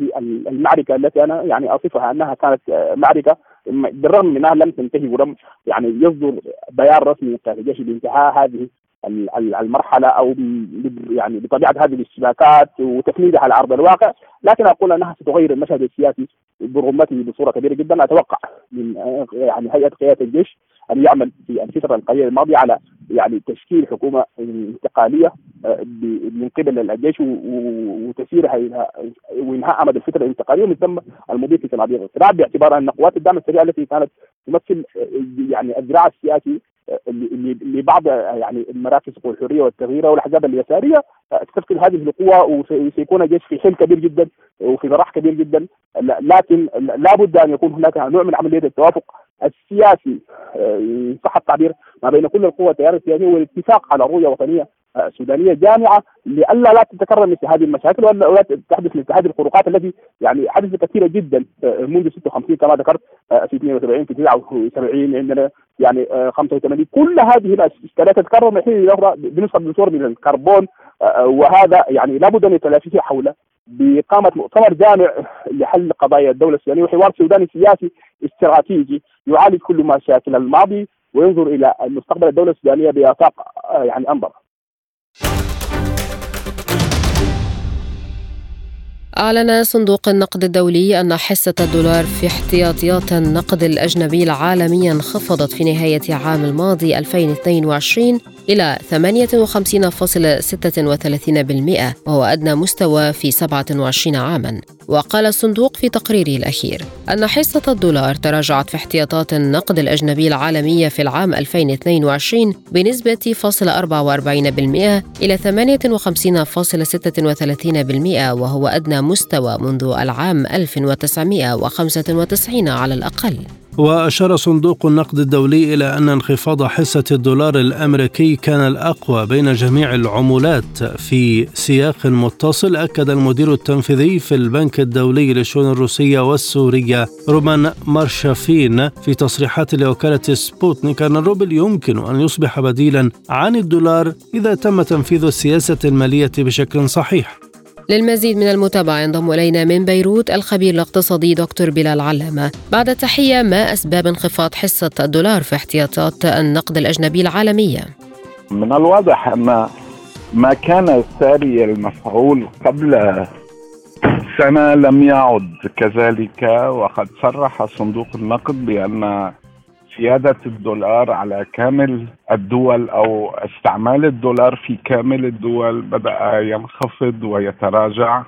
المعركة التي أنا يعني أصفها أنها كانت معركة بالرغم من أنها لم تنتهي ولم يعني يصدر بيان رسمي من الجيش بانتهاء هذه المرحلة أو يعني بطبيعة هذه الاشتباكات وتفنيدها على أرض الواقع لكن أقول أنها ستغير المشهد السياسي برمته بصورة كبيرة جدا. أتوقع من يعني هيئة قيادة الجيش أن يعمل في الفترة القليله الماضية على يعني تشكيل حكومة انتقالية من قبل الجيش وتسييرها وإنهاء امد الفترة الانتقالية ومن ثم المضي في صناديق الاقتراع باعتبار أن قوات الدعم السريع التي كانت تمثل يعني الذراع السياسي لبعض يعني المراكز الحرية والتغيير والأحزاب اليسارية تشكل هذه القوى وسيكون الجيش في حل كبير جدا وفي ضراح كبير جدا. لكن لابد أن يكون هناك نوع من عملية التوافق السياسي ان صح التعبير ما بين كل القوى التيار السياسي والاتفاق على رؤية وطنية سودانية جامعة لئلا لا تتكرر مثل هذه المشاكل ولا تحدث مثل هذه الخروقات التي يعني حدثت كثيرة جدا منذ 56 كما ذكرت في 72 في 79 عندنا يعني 85 كل هذه الاشكالات تتكرر من حين لاخرى بنسبة بصور من الكربون وهذا يعني لابد أن يتلافى حول بإقامة مؤتمر جامع لحل قضايا الدولة السودانية وحوار سوداني سياسي استراتيجي يعالج كل مشاكل الماضي وينظر إلى مستقبل الدولة السودانية بآفاق يعني أنظر. أعلن صندوق النقد الدولي أن حصة الدولار في احتياطيات النقد الأجنبي العالمية انخفضت في نهاية عام الماضي 2022 إلى 58.36% وهو أدنى مستوى في 27 عاما. وقال الصندوق في تقريره الأخير أن حصة الدولار تراجعت في احتياطات النقد الأجنبي العالمية في العام 2022 بنسبة 0.44% إلى 58.36% وهو أدنى مستوى منذ العام 1995 على الأقل. وأشار صندوق النقد الدولي إلى أن انخفاض حصة الدولار الأمريكي كان الأقوى بين جميع العملات في سياق متصل أكد المدير التنفيذي في البنك الدولي للشؤون الروسية والسورية. رومان مارشافين في تصريحات لوكالة سبوتنيك أن الروبل يمكن أن يصبح بديلا عن الدولار إذا تم تنفيذ السياسة المالية بشكل صحيح. للمزيد من المتابعة ينضم إلينا من بيروت الخبير الاقتصادي دكتور بلال علامة. بعد التحية ما أسباب انخفاض حصة الدولار في احتياطات النقد الأجنبي العالمية؟ من الواضح أن ما كان ساري المفعول قبل سنة لم يعد كذلك وقد صرح صندوق النقد بأن سيادة الدولار على كامل الدول أو استعمال الدولار في كامل الدول بدأ ينخفض ويتراجع.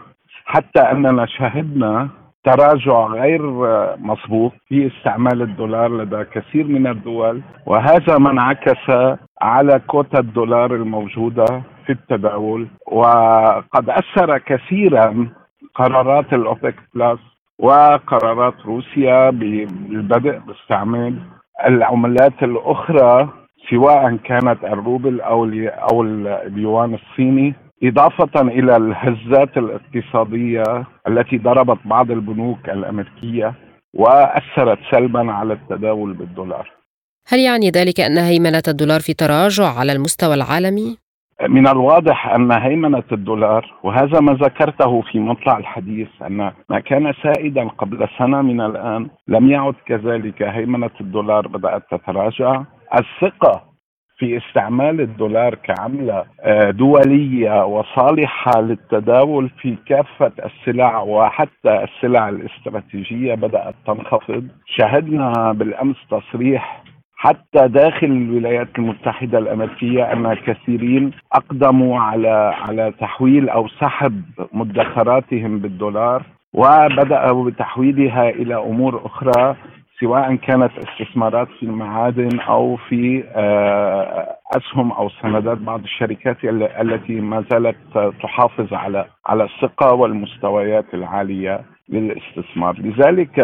حتى أننا شهدنا تراجع غير مسبوق في استعمال الدولار لدى كثير من الدول وهذا ما انعكس على كوتا الدولار الموجودة في التداول. وقد أثر كثيرا قرارات الأوبك بلس وقرارات روسيا بالبدء باستعمال العملات الأخرى سواء كانت الروبل أو أو اليوان الصيني إضافة إلى الهزات الاقتصادية التي ضربت بعض البنوك الأمريكية وأثرت سلبا على التداول بالدولار هل يعني ذلك أن هيمنة الدولار في تراجع على المستوى العالمي؟ من الواضح أن هيمنة الدولار وهذا ما ذكرته في مطلع الحديث أن ما كان سائدا قبل سنة من الآن لم يعد كذلك هيمنة الدولار بدأت تتراجع. الثقة في استعمال الدولار كعملة آه، دولية وصالحة للتداول في كافة السلع وحتى السلع الاستراتيجية بدأت تنخفض. شهدنا بالأمس تصريح حتى داخل الولايات المتحدة الأمريكية أن كثيرين أقدموا على على تحويل أو سحب مدخراتهم بالدولار وبدأوا بتحويلها إلى أمور أخرى سواء كانت استثمارات في المعادن أو في آه، أسهم أو سندات بعض الشركات التي ما زالت تحافظ على على الثقة والمستويات العالية. للاستثمار، لذلك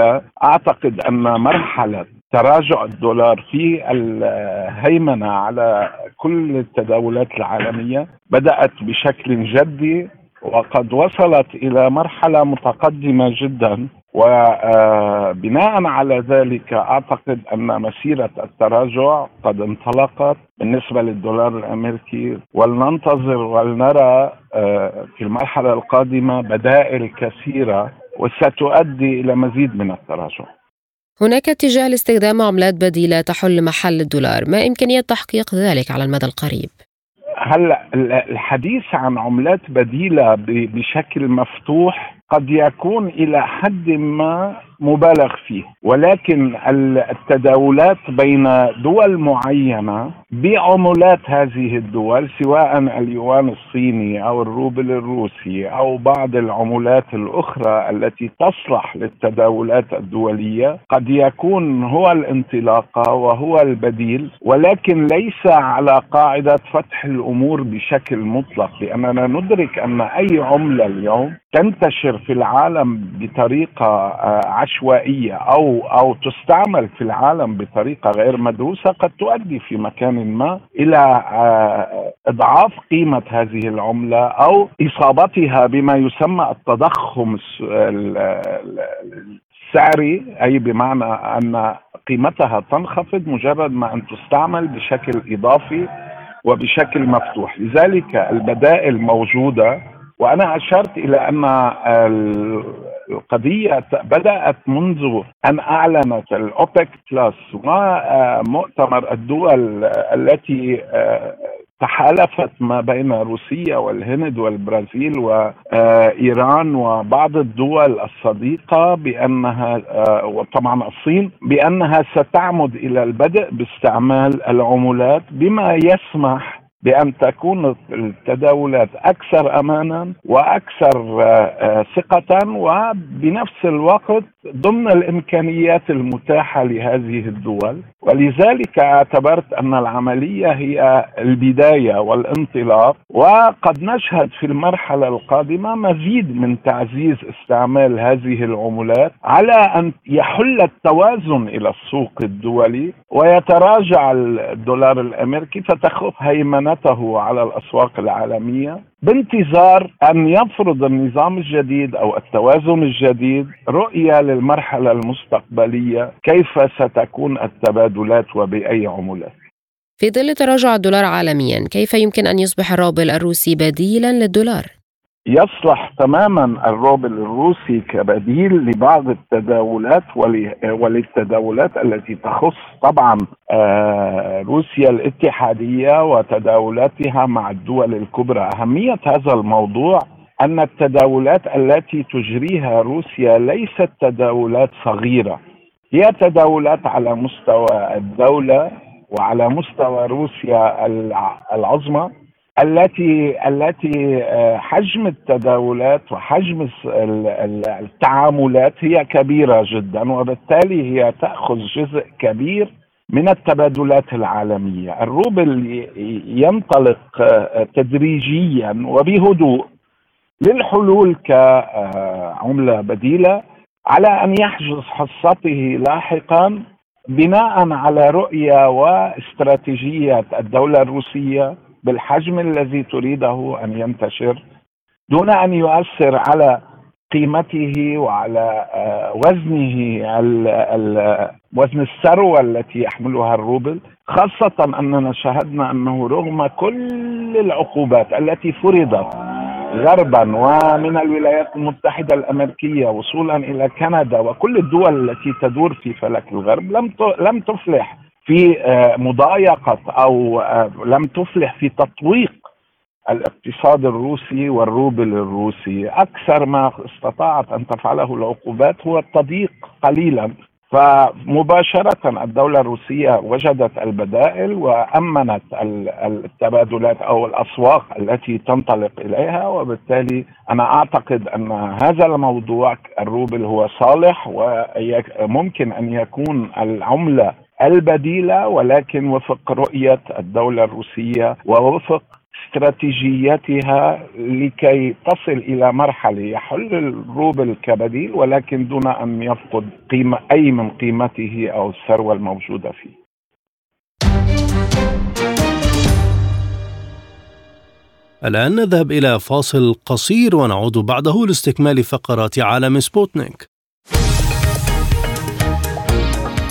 أعتقد أن مرحلة تراجع الدولار في الهيمنة على كل التداولات العالمية بدأت بشكل جدي وقد وصلت إلى مرحلة متقدمة جدا. وبناء على ذلك أعتقد أن مسيرة التراجع قد انطلقت بالنسبة للدولار الأمريكي. ولننتظر ولنرى آه، في المرحلة القادمة بدائل كثيرة وستؤدي إلى مزيد من التراجع هناك اتجاه لاستخدام عملات بديلة تحل محل الدولار ما إمكانية تحقيق ذلك على المدى القريب؟ هلأ الحديث عن عملات بديلة بشكل مفتوح قد يكون إلى حد ما مبالغ فيه. ولكن التداولات بين دول معينة بعملات هذه الدول سواء اليوان الصيني أو الروبل الروسي أو بعض العملات الأخرى التي تصلح للتداولات الدولية قد يكون هو الانطلاقه وهو البديل. ولكن ليس على قاعدة فتح الأمور بشكل مطلق لأننا ندرك أن أي عملة اليوم تنتشر في العالم بطريقة آه، عشوائية أو أو تستعمل في العالم بطريقة غير مدروسة قد تؤدي في مكان ما إلى آه، إضعاف قيمة هذه العملة أو إصابتها بما يسمى التضخم السعري أي بمعنى أن قيمتها تنخفض مجرد ما أن تستعمل بشكل إضافي وبشكل مفتوح. لذلك البدائل موجودة وأنا أشرت إلى أن القضية بدأت منذ أن أعلنت الاوبك بلس ومؤتمر الدول التي تحالفت ما بين روسيا والهند والبرازيل وايران وبعض الدول الصديقة بأنها وطبعا الصين بأنها ستعمد إلى البدء باستعمال العملات بما يسمح بأن تكون التداولات أكثر امانا وأكثر آه، ثقة وبنفس الوقت ضمن الإمكانيات المتاحة لهذه الدول. ولذلك اعتبرت أن العملية هي البداية والانطلاق. وقد نشهد في المرحلة القادمة مزيد من تعزيز استعمال هذه العملات على أن يحل التوازن إلى السوق الدولي. ويتراجع الدولار الأمريكي فتخف هيمنته على الأسواق العالمية بانتظار أن يفرض النظام الجديد أو التوازن الجديد رؤية للمرحلة المستقبلية كيف ستكون التبادلات وبأي عملات. في ظل تراجع الدولار عالميا، كيف يمكن أن يصبح الروبل الروسي بديلا للدولار؟ يصلح تماما الروبل الروسي كبديل لبعض التداولات وللتداولات التي تخص طبعا آه، روسيا الاتحادية وتداولاتها مع الدول الكبرى. أهمية هذا الموضوع أن التداولات التي تجريها روسيا ليست تداولات صغيرة. هي تداولات على مستوى الدولة وعلى مستوى روسيا العظمى. التي التي آه، حجم التداولات وحجم التعاملات هي كبيرة جدا وبالتالي هي تأخذ جزء كبير من التبادلات العالمية، الروبل ينطلق آه، تدريجيا وبهدوء للحلول كعمله بديلة على أن يحجز حصته لاحقا بناء على رؤية واستراتيجية الدولة الروسية بالحجم الذي تريده أن ينتشر دون أن يؤثر على قيمته وعلى آه، وزنه وزن الثروة التي يحملها الروبل خاصة أننا شاهدنا أنه رغم كل العقوبات التي فرضت غربا ومن الولايات المتحدة الأمريكية وصولا إلى كندا وكل الدول التي تدور في فلك الغرب لم لم تفلح في آه، مضايقة أو آه، لم تفلح في تطويق الاقتصاد الروسي والروبل الروسي. أكثر ما استطاعت أن تفعله العقوبات هو التضييق قليلا. فمباشرة الدولة الروسية وجدت البدائل وأمنت التبادلات أو الأسواق التي تنطلق إليها وبالتالي أنا أعتقد أن هذا الموضوع الروبل هو صالح وممكن أن يكون العملة البديلة ولكن وفق رؤية الدولة الروسية ووفق استراتيجيتها لكي تصل إلى مرحلة يحل الروبل كبديل ولكن دون أن يفقد قيمة أي من قيمته أو الثروة الموجودة فيه. الآن نذهب إلى فاصل قصير ونعود بعده لاستكمال فقرات عالم سبوتنيك.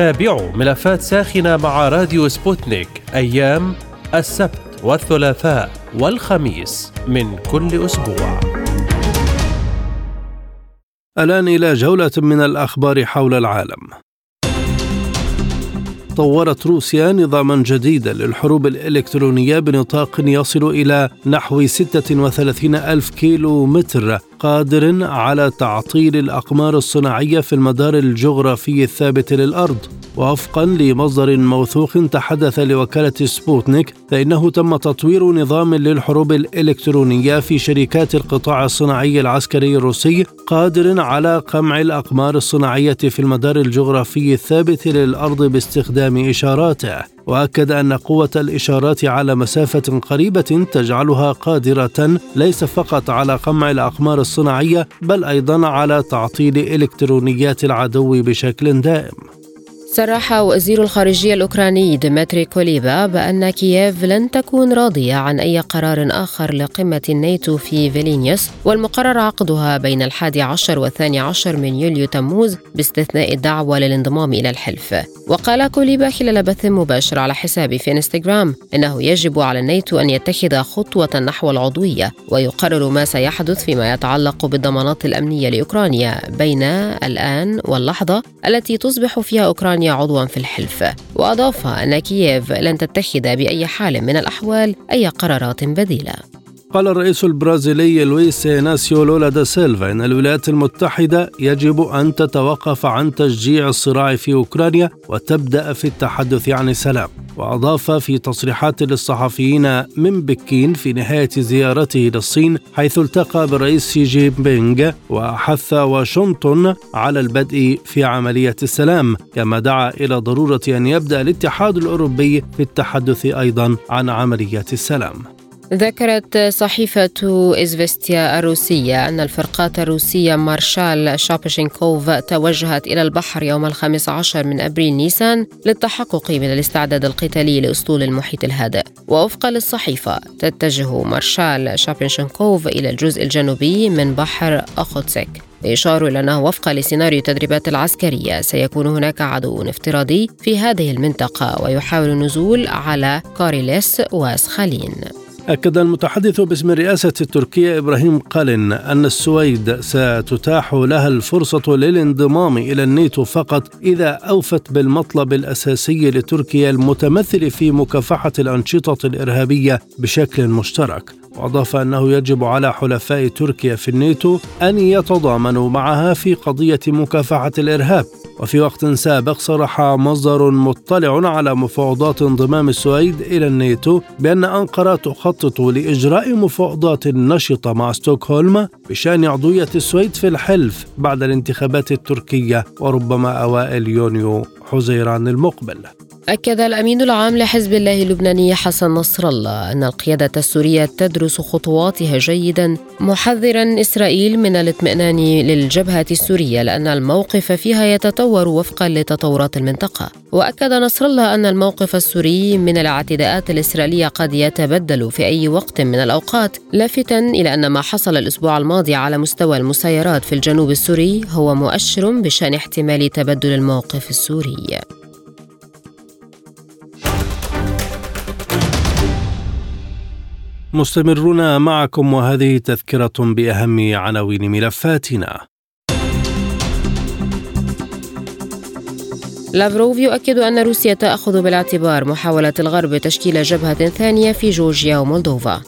تابعوا ملفات ساخنة مع راديو سبوتنيك أيام السبت والثلاثاء والخميس من كل أسبوع. الآن إلى جولة من الأخبار حول العالم. طورت روسيا نظاما جديدا للحروب الإلكترونية بنطاق يصل إلى نحو 36 ألف كيلو متر قادر على تعطيل الأقمار الصناعية في المدار الجغرافي الثابت للأرض. وفقا لمصدر موثوق تحدث لوكالة سبوتنيك فإنه تم تطوير نظام للحروب الإلكترونية في شركات القطاع الصناعي العسكري الروسي قادر على قمع الأقمار الصناعية في المدار الجغرافي الثابت للأرض باستخدام إشاراته. وأكد أن قوة الإشارات على مسافة قريبة تجعلها قادرة ليس فقط على قمع الأقمار الصناعية بل أيضا على تعطيل إلكترونيات العدو بشكل دائم. صرح وزير الخارجية الأوكراني ديمتري كوليبا بأن كييف لن تكون راضية عن أي قرار آخر لقمة الناتو في فيلينيوس والمقرر عقدها بين الحادي عشر والثاني عشر من يوليو تموز باستثناء الدعوة للانضمام إلى الحلف. وقال كوليبا خلال بث مباشر على حسابه في إنستغرام إنه يجب على الناتو أن يتخذ خطوة نحو العضوية ويقرر ما سيحدث فيما يتعلق بالضمانات الأمنية لأوكرانيا بين الآن واللحظة التي تصبح فيها أوكرانيا عضوا في الحلف وأضاف أن كييف لن تتخذ بأي حال من الأحوال أي قرارات بديلة. قال الرئيس البرازيلي لويس إناسيو لولا دا سيلفا إن الولايات المتحدة يجب أن تتوقف عن تشجيع الصراع في أوكرانيا وتبدأ في التحدث عن السلام. وأضاف في تصريحات للصحفيين من بكين في نهاية زيارته للصين حيث التقى بالرئيس جين بينغ وحث واشنطن على البدء في عملية السلام كما دعا إلى ضرورة أن يبدأ الاتحاد الأوروبي في التحدث أيضا عن عملية السلام. ذكرت صحيفة إزفستيا الروسية أن الفرقات الروسية مارشال شابشينكوف توجهت إلى البحر يوم الخامس عشر من أبريل نيسان للتحقق من الاستعداد القتالي لأسطول المحيط الهادئ. ووفقا للصحيفة تتجه مارشال شابشينكوف إلى الجزء الجنوبي من بحر أخوتسك إشارة إلى أنه وفقا لسيناريو التدريبات العسكرية سيكون هناك عدو افتراضي في هذه المنطقة ويحاول النزول على كاريليس وسخالين أكد المتحدث باسم الرئاسة التركية إبراهيم قالن أن السويد ستتاح لها الفرصة للانضمام إلى الناتو فقط إذا أوفت بالمطلب الأساسي لتركيا المتمثل في مكافحة الأنشطة الإرهابية بشكل مشترك. وأضاف أنه يجب على حلفاء تركيا في الناتو أن يتضامنوا معها في قضية مكافحة الإرهاب. وفي وقت سابق صرح مصدر مطلع على مفاوضات انضمام السويد إلى الناتو بأن أنقرة تخطط لإجراء مفاوضات نشطة مع ستوكهولم بشأن عضوية السويد في الحلف بعد الانتخابات التركية وربما أوائل يونيو حزيران المقبل. أكد الأمين العام لحزب الله اللبناني حسن نصر الله أن القيادة السورية تدرس خطواتها جيدا محذرا إسرائيل من الاطمئنان للجبهة السورية لأن الموقف فيها يتطور وفقا لتطورات المنطقة. وأكد نصر الله أن الموقف السوري من الاعتداءات الإسرائيلية قد يتبدل في أي وقت من الأوقات لافتا إلى أن ما حصل الأسبوع الماضي على مستوى المسيرات في الجنوب السوري هو مؤشر بشأن احتمال تبدل الموقف السوري. مستمرون معكم وهذه تذكرة بأهم عناوين ملفاتنا. لافروف يؤكد أن روسيا تأخذ بالاعتبار محاولة الغرب تشكيل جبهة ثانية في جورجيا ومولدوفا.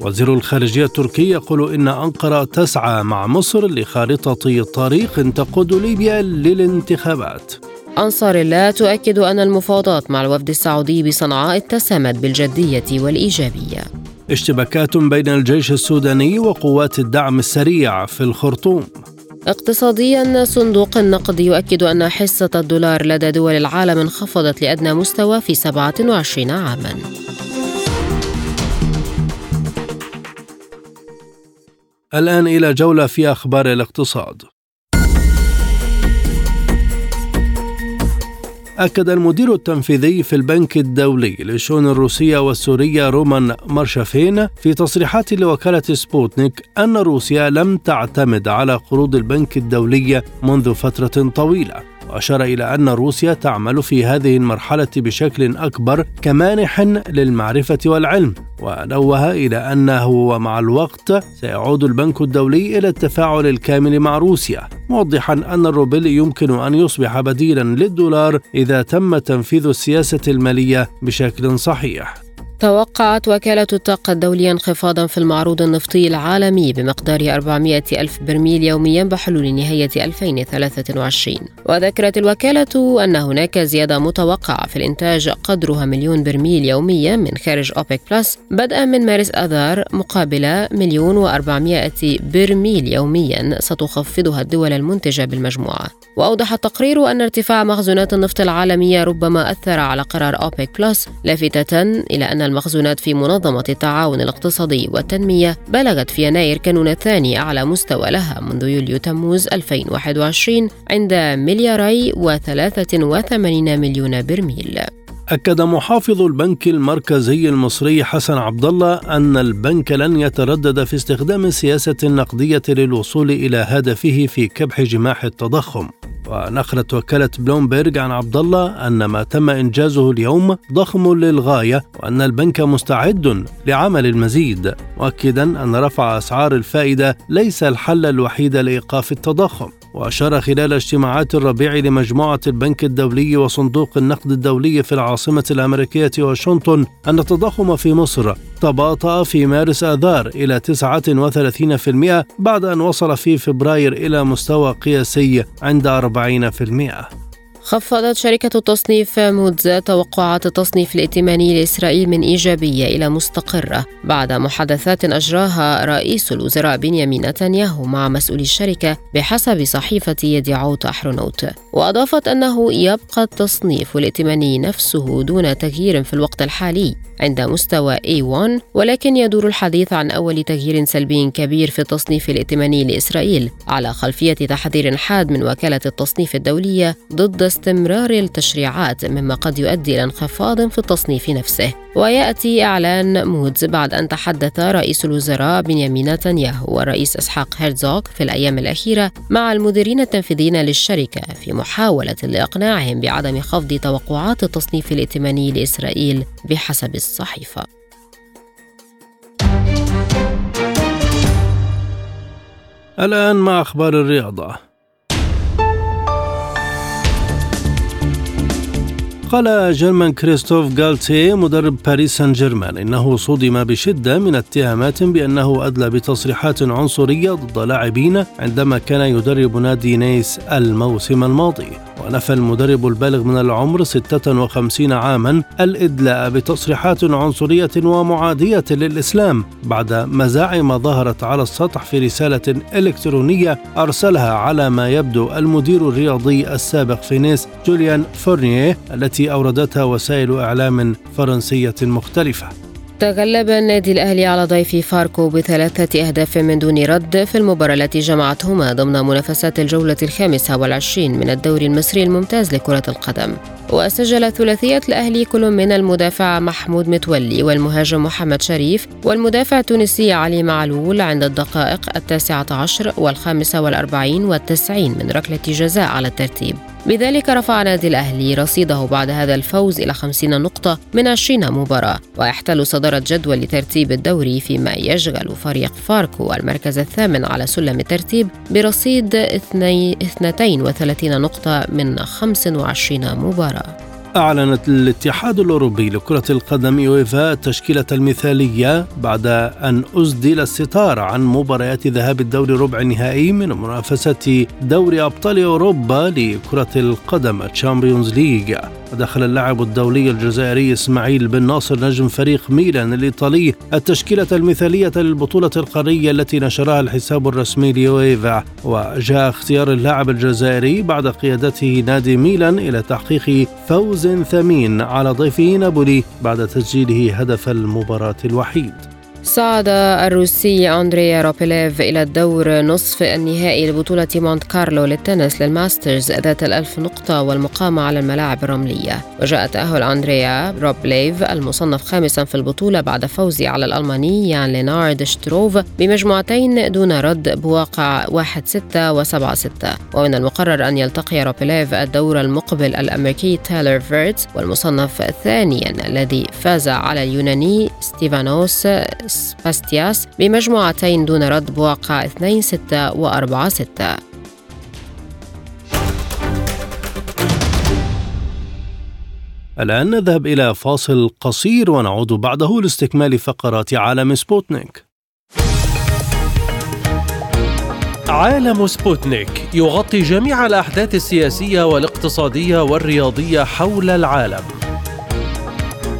وزير الخارجية التركي يقول إن أنقرة تسعى مع مصر لخارطة طريق تقود ليبيا للانتخابات. أنصار الله تؤكد أن المفاوضات مع الوفد السعودي بصنعاء اتسمت بالجدية والإيجابية. اشتباكات بين الجيش السوداني وقوات الدعم السريع في الخرطوم. اقتصاديا صندوق النقد يؤكد أن حصة الدولار لدى دول العالم انخفضت لأدنى مستوى في 27 عاما. الآن إلى جولة في أخبار الاقتصاد. أكد المدير التنفيذي في البنك الدولي للشؤون الروسية والسورية رومان مارشافين في تصريحات لوكالة سبوتنيك أن روسيا لم تعتمد على قروض البنك الدولي منذ فترة طويلة. وأشار إلى أن روسيا تعمل في هذه المرحلة بشكل أكبر كمانح للمعرفة والعلم ونوه إلى أنه ومع الوقت سيعود البنك الدولي إلى التفاعل الكامل مع روسيا موضحا أن الروبل يمكن أن يصبح بديلا للدولار إذا تم تنفيذ السياسة المالية بشكل صحيح. توقعت وكالة الطاقة الدولية انخفاضا في المعروض النفطي العالمي بمقدار 400 ألف برميل يوميا بحلول نهاية 2023 وذكرت الوكالة أن هناك زيادة متوقعة في الإنتاج قدرها مليون برميل يوميا من خارج أوبك بلس بدءا من مارس آذار مقابل مليون و400 برميل يوميا ستخفضها الدول المنتجة بالمجموعة. وأوضح التقرير أن ارتفاع مخزونات النفط العالمية ربما أثر على قرار أوبك بلس لافتة إلى أن المخزونات في منظمة التعاون الاقتصادي والتنمية بلغت في يناير كانون الثاني أعلى مستوى لها منذ يوليو تموز 2021 عند ملياري و83 مليون برميل. أكد محافظ البنك المركزي المصري حسن عبد الله أن البنك لن يتردد في استخدام السياسة النقدية للوصول إلى هدفه في كبح جماح التضخم. ونقلت وكالة بلومبرج عن عبد الله أن ما تم إنجازه اليوم ضخم للغاية وأن البنك مستعد لعمل المزيد مؤكدا أن رفع أسعار الفائدة ليس الحل الوحيد لإيقاف التضخم. وأشار خلال اجتماعات الربيع لمجموعة البنك الدولي وصندوق النقد الدولي في العاصمة الأمريكية واشنطن أن التضخم في مصر تباطأ في مارس آذار إلى 39% بعد أن وصل في فبراير إلى مستوى قياسي عند 40%. خفضت شركة التصنيف مودز توقعات التصنيف الائتماني لإسرائيل من إيجابية إلى مستقرة بعد محادثات أجراها رئيس الوزراء بنيامين نتنياهو مع مسؤولي الشركة بحسب صحيفة يديعوت أحرونوت. وأضافت أنه يبقى التصنيف الائتماني نفسه دون تغيير في الوقت الحالي عند مستوى A1 ولكن يدور الحديث عن أول تغيير سلبي كبير في التصنيف الائتماني لإسرائيل على خلفية تحذير حاد من وكالة التصنيف الدولية ضد استمرار التشريعات مما قد يؤدي إلى انخفاض في التصنيف نفسه. ويأتي إعلان مودز بعد أن تحدث رئيس الوزراء بنيامين نتنياهو والرئيس إسحاق هيرزوغ في الأيام الأخيرة مع المديرين التنفيذيين للشركة في محاولة لإقناعهم بعدم خفض توقعات التصنيف الائتماني لإسرائيل بحسب الصحيفة. الآن مع أخبار الرياضة. قال جيرمان كريستوف جالتييه مدرب باريس سان جيرمان إنه صدم بشدة من اتهامات بأنه أدلى بتصريحات عنصرية ضد لاعبين عندما كان يدرب نادي نيس الموسم الماضي. ونفى المدرب البالغ من العمر 56 عاما الإدلاء بتصريحات عنصرية ومعادية للإسلام بعد مزاعم ظهرت على السطح في رسالة إلكترونية أرسلها على ما يبدو المدير الرياضي السابق في نيس جوليان فورنيه التي أوردتها وسائل إعلام فرنسية مختلفة. تغلب النادي الأهلي على ضيف فاركو بثلاثة أهداف من دون رد في المباراة التي جمعتهما ضمن منافسات الجولة الخامسة والعشرين من الدوري المصري الممتاز لكرة القدم. وسجل ثلاثية الأهلي كل من المدافع محمود متولي والمهاجم محمد شريف والمدافع التونسي علي معلول عند الدقائق التاسعة عشر والخامسة والأربعين والتسعين من ركلة جزاء على الترتيب. بذلك رفع نادي الأهلي رصيده بعد هذا الفوز إلى 50 نقطة من 20 مباراة ويحتل صدارة جدول ترتيب الدوري فيما يشغل فريق فاركو المركز الثامن على سلم الترتيب برصيد 32 نقطة من 25 مباراة. أعلنت الاتحاد الأوروبي لكرة القدم يويفا التشكيلة المثالية بعد أن أسدل الستار عن مباريات ذهاب الدوري ربع النهائي من منافسة دوري أبطال أوروبا لكرة القدم تشامبيونز ليج ودخل اللاعب الدولي الجزائري إسماعيل بن ناصر نجم فريق ميلان الإيطالي التشكيلة المثالية للبطولة القارية التي نشرها الحساب الرسمي ليويفا وجاء اختيار اللاعب الجزائري بعد قيادته نادي ميلان إلى تحقيق فوز ثمين على ضيفه نابولي بعد تسجيله هدف المباراة الوحيد. صعد الروسي أندريا روبليف إلى الدور نصف النهائي لبطولة مونت كارلو للتنس للماسترز ذات الألف نقطة والمقامة على الملاعب الرملية. وجاء تأهل أندريا روبليف المصنف خامسا في البطولة بعد فوزه على الألماني يان لينارد شتروف بمجموعتين دون رد بواقع 1-6 و7-6 ومن المقرر أن يلتقي روبليف الدور المقبل الأمريكي تايلر فريتز والمصنف ثانيا الذي فاز على اليوناني ستيفانوس تسيتسيباس بمجموعتين دون رد بواقع 2 6 و 4 6 الآن نذهب إلى فاصل قصير ونعود بعده لاستكمال فقرات عالم سبوتنيك. عالم سبوتنيك يغطي جميع الأحداث السياسية والاقتصادية والرياضية حول العالم.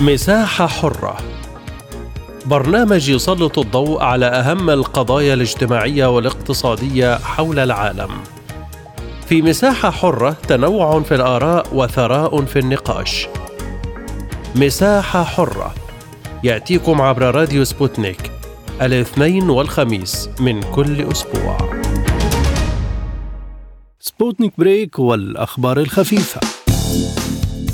مساحة حرة برنامج يسلط الضوء على أهم القضايا الاجتماعية والاقتصادية حول العالم. في مساحة حرة تنوع في الآراء وثراء في النقاش. مساحة حرة يأتيكم عبر راديو سبوتنيك الاثنين والخميس من كل أسبوع. سبوتنيك بريك والأخبار الخفيفة.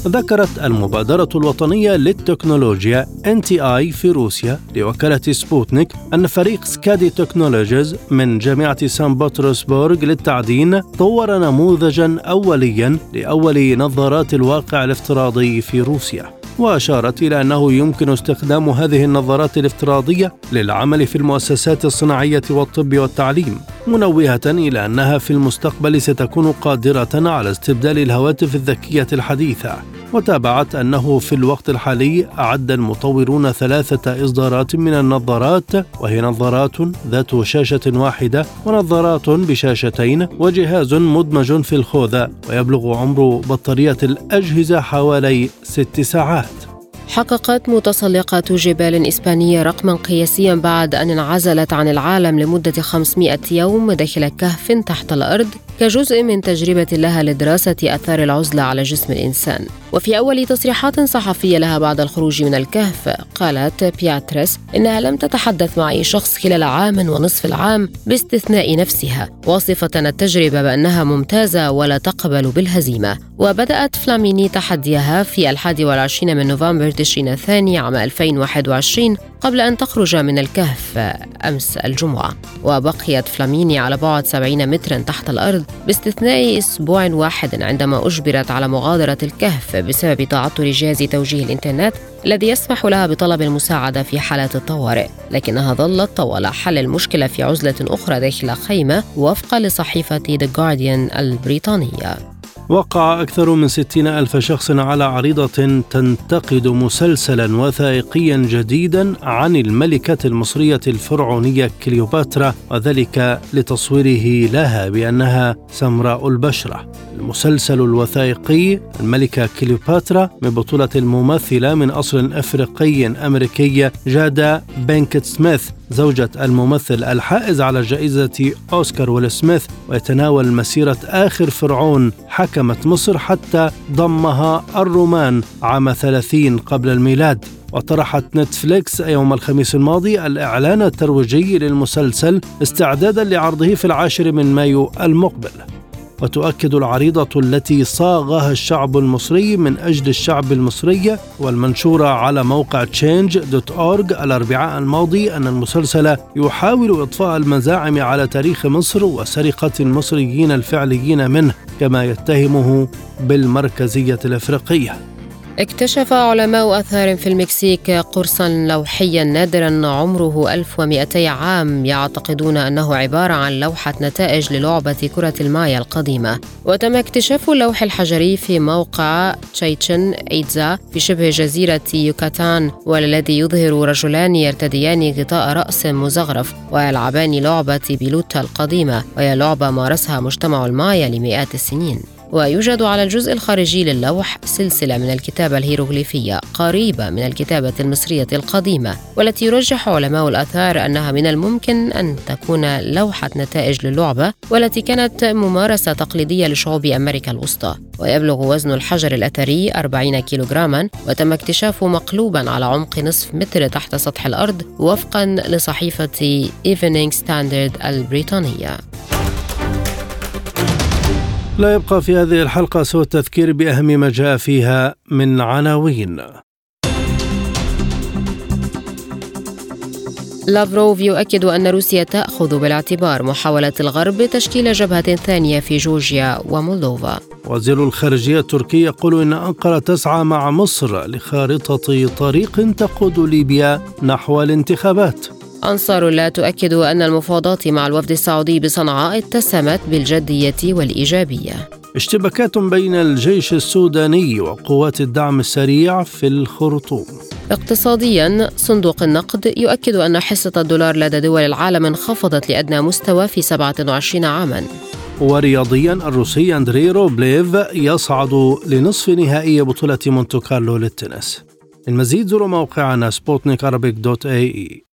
ذكرت المبادرة الوطنية للتكنولوجيا NTI في روسيا لوكالة سبوتنيك أن فريق سكادي تكنولوجيز من جامعة سان بطرسبورغ للتعدين طور نموذجا أوليا لأول نظارات الواقع الافتراضي في روسيا. وأشارت إلى أنه يمكن استخدام هذه النظارات الافتراضية للعمل في المؤسسات الصناعية والطب والتعليم منوهة إلى أنها في المستقبل ستكون قادرة على استبدال الهواتف الذكية الحديثة وتابعت أنه في الوقت الحالي أعد المطورون ثلاثة إصدارات من النظارات وهي نظارات ذات شاشة واحدة ونظارات بشاشتين وجهاز مدمج في الخوذة ويبلغ عمر بطارية الأجهزة حوالي ست ساعات. حققت متسلقات جبال إسبانية رقما قياسيا بعد أن انعزلت عن العالم لمدة 500 يوم داخل كهف تحت الأرض كجزء من تجربة لها لدراسة أثار العزلة على جسم الإنسان. وفي أول تصريحات صحفية لها بعد الخروج من الكهف قالت بياتريس إنها لم تتحدث مع أي شخص خلال عام ونصف العام باستثناء نفسها واصفة التجربة بأنها ممتازة ولا تقبل بالهزيمة. وبدأت فلاميني تحديها في الحادي والعشرين من نوفمبر تشرين الثاني عام 2021 قبل أن تخرج من الكهف أمس الجمعة وبقيت فلاميني على بعد 70 مترا تحت الأرض باستثناء أسبوع واحد عندما أجبرت على مغادرة الكهف بسبب تعطل جهاز توجيه الإنترنت الذي يسمح لها بطلب المساعدة في حالات الطوارئ. لكنها ظلت طوال حل المشكلة في عزلة أخرى داخل خيمة وفقا لصحيفة The Guardian البريطانية. وقع أكثر من ستين ألف شخص على عريضة تنتقد مسلسلا وثائقيا جديدا عن الملكة المصرية الفرعونية كليوباترا وذلك لتصويره لها بأنها سمراء البشرة. المسلسل الوثائقي الملكة كليوباترا من بطولة الممثلة من أصل أفريقي أمريكي جادا بينكت سميث زوجة الممثل الحائز على جائزة أوسكار ويل سميث ويتناول مسيرة آخر فرعون حكمت مصر حتى ضمها الرومان عام 30 قبل الميلاد. وطرحت نتفليكس يوم الخميس الماضي الإعلان الترويجي للمسلسل استعدادا لعرضه في العاشر من مايو المقبل. وتؤكد العريضة التي صاغها الشعب المصري من أجل الشعب المصري والمنشورة على موقع change.org الأربعاء الماضي أن المسلسل يحاول إضفاء المزاعم على تاريخ مصر وسرقة المصريين الفعليين منه كما يتهمه بالمركزية الإفريقية. اكتشف علماء أثار في المكسيك قرصا لوحيا نادرا عمره 1200 عام يعتقدون أنه عبارة عن لوحة نتائج للعبة كرة المايا القديمة. وتم اكتشاف اللوح الحجري في موقع تشايتشن إيتزا في شبه جزيرة يوكاتان والذي يظهر رجلان يرتديان غطاء رأس مزخرف ويلعبان لعبة بيلوتا القديمة وهي لعبة مارسها مجتمع المايا لمئات السنين. ويوجد على الجزء الخارجي للوح سلسلة من الكتابة الهيروغليفية قريبة من الكتابة المصرية القديمة والتي يرجح علماء الآثار أنها من الممكن أن تكون لوحة نتائج للعبة والتي كانت ممارسة تقليدية لشعوب أمريكا الوسطى. ويبلغ وزن الحجر الأثري 40 كيلوغراما وتم اكتشافه مقلوبا على عمق نصف متر تحت سطح الأرض وفقا لصحيفة Evening Standard البريطانية. لا يبقى في هذه الحلقة سوى التذكير بأهم ما جاء فيها من عناوين. لافروف يؤكد أن روسيا تأخذ بالاعتبار محاولة الغرب لتشكيل جبهة ثانية في جورجيا ومولدوفا. وزير الخارجية التركي يقول إن أنقرة تسعى مع مصر لخارطة طريق تقود ليبيا نحو الانتخابات. أنصار الله تؤكد أن المفاوضات مع الوفد السعودي بصنعاء اتسمت بالجدية والإيجابية. اشتباكات بين الجيش السوداني وقوات الدعم السريع في الخرطوم. اقتصاديا صندوق النقد يؤكد أن حصة الدولار لدى دول العالم انخفضت لأدنى مستوى في 27 عاما. ورياضيا الروسي أندري روبليف يصعد لنصف نهائي بطولة مونتو كارلو للتنس. المزيد زوروا موقعنا سبوتنيك دوت اي اي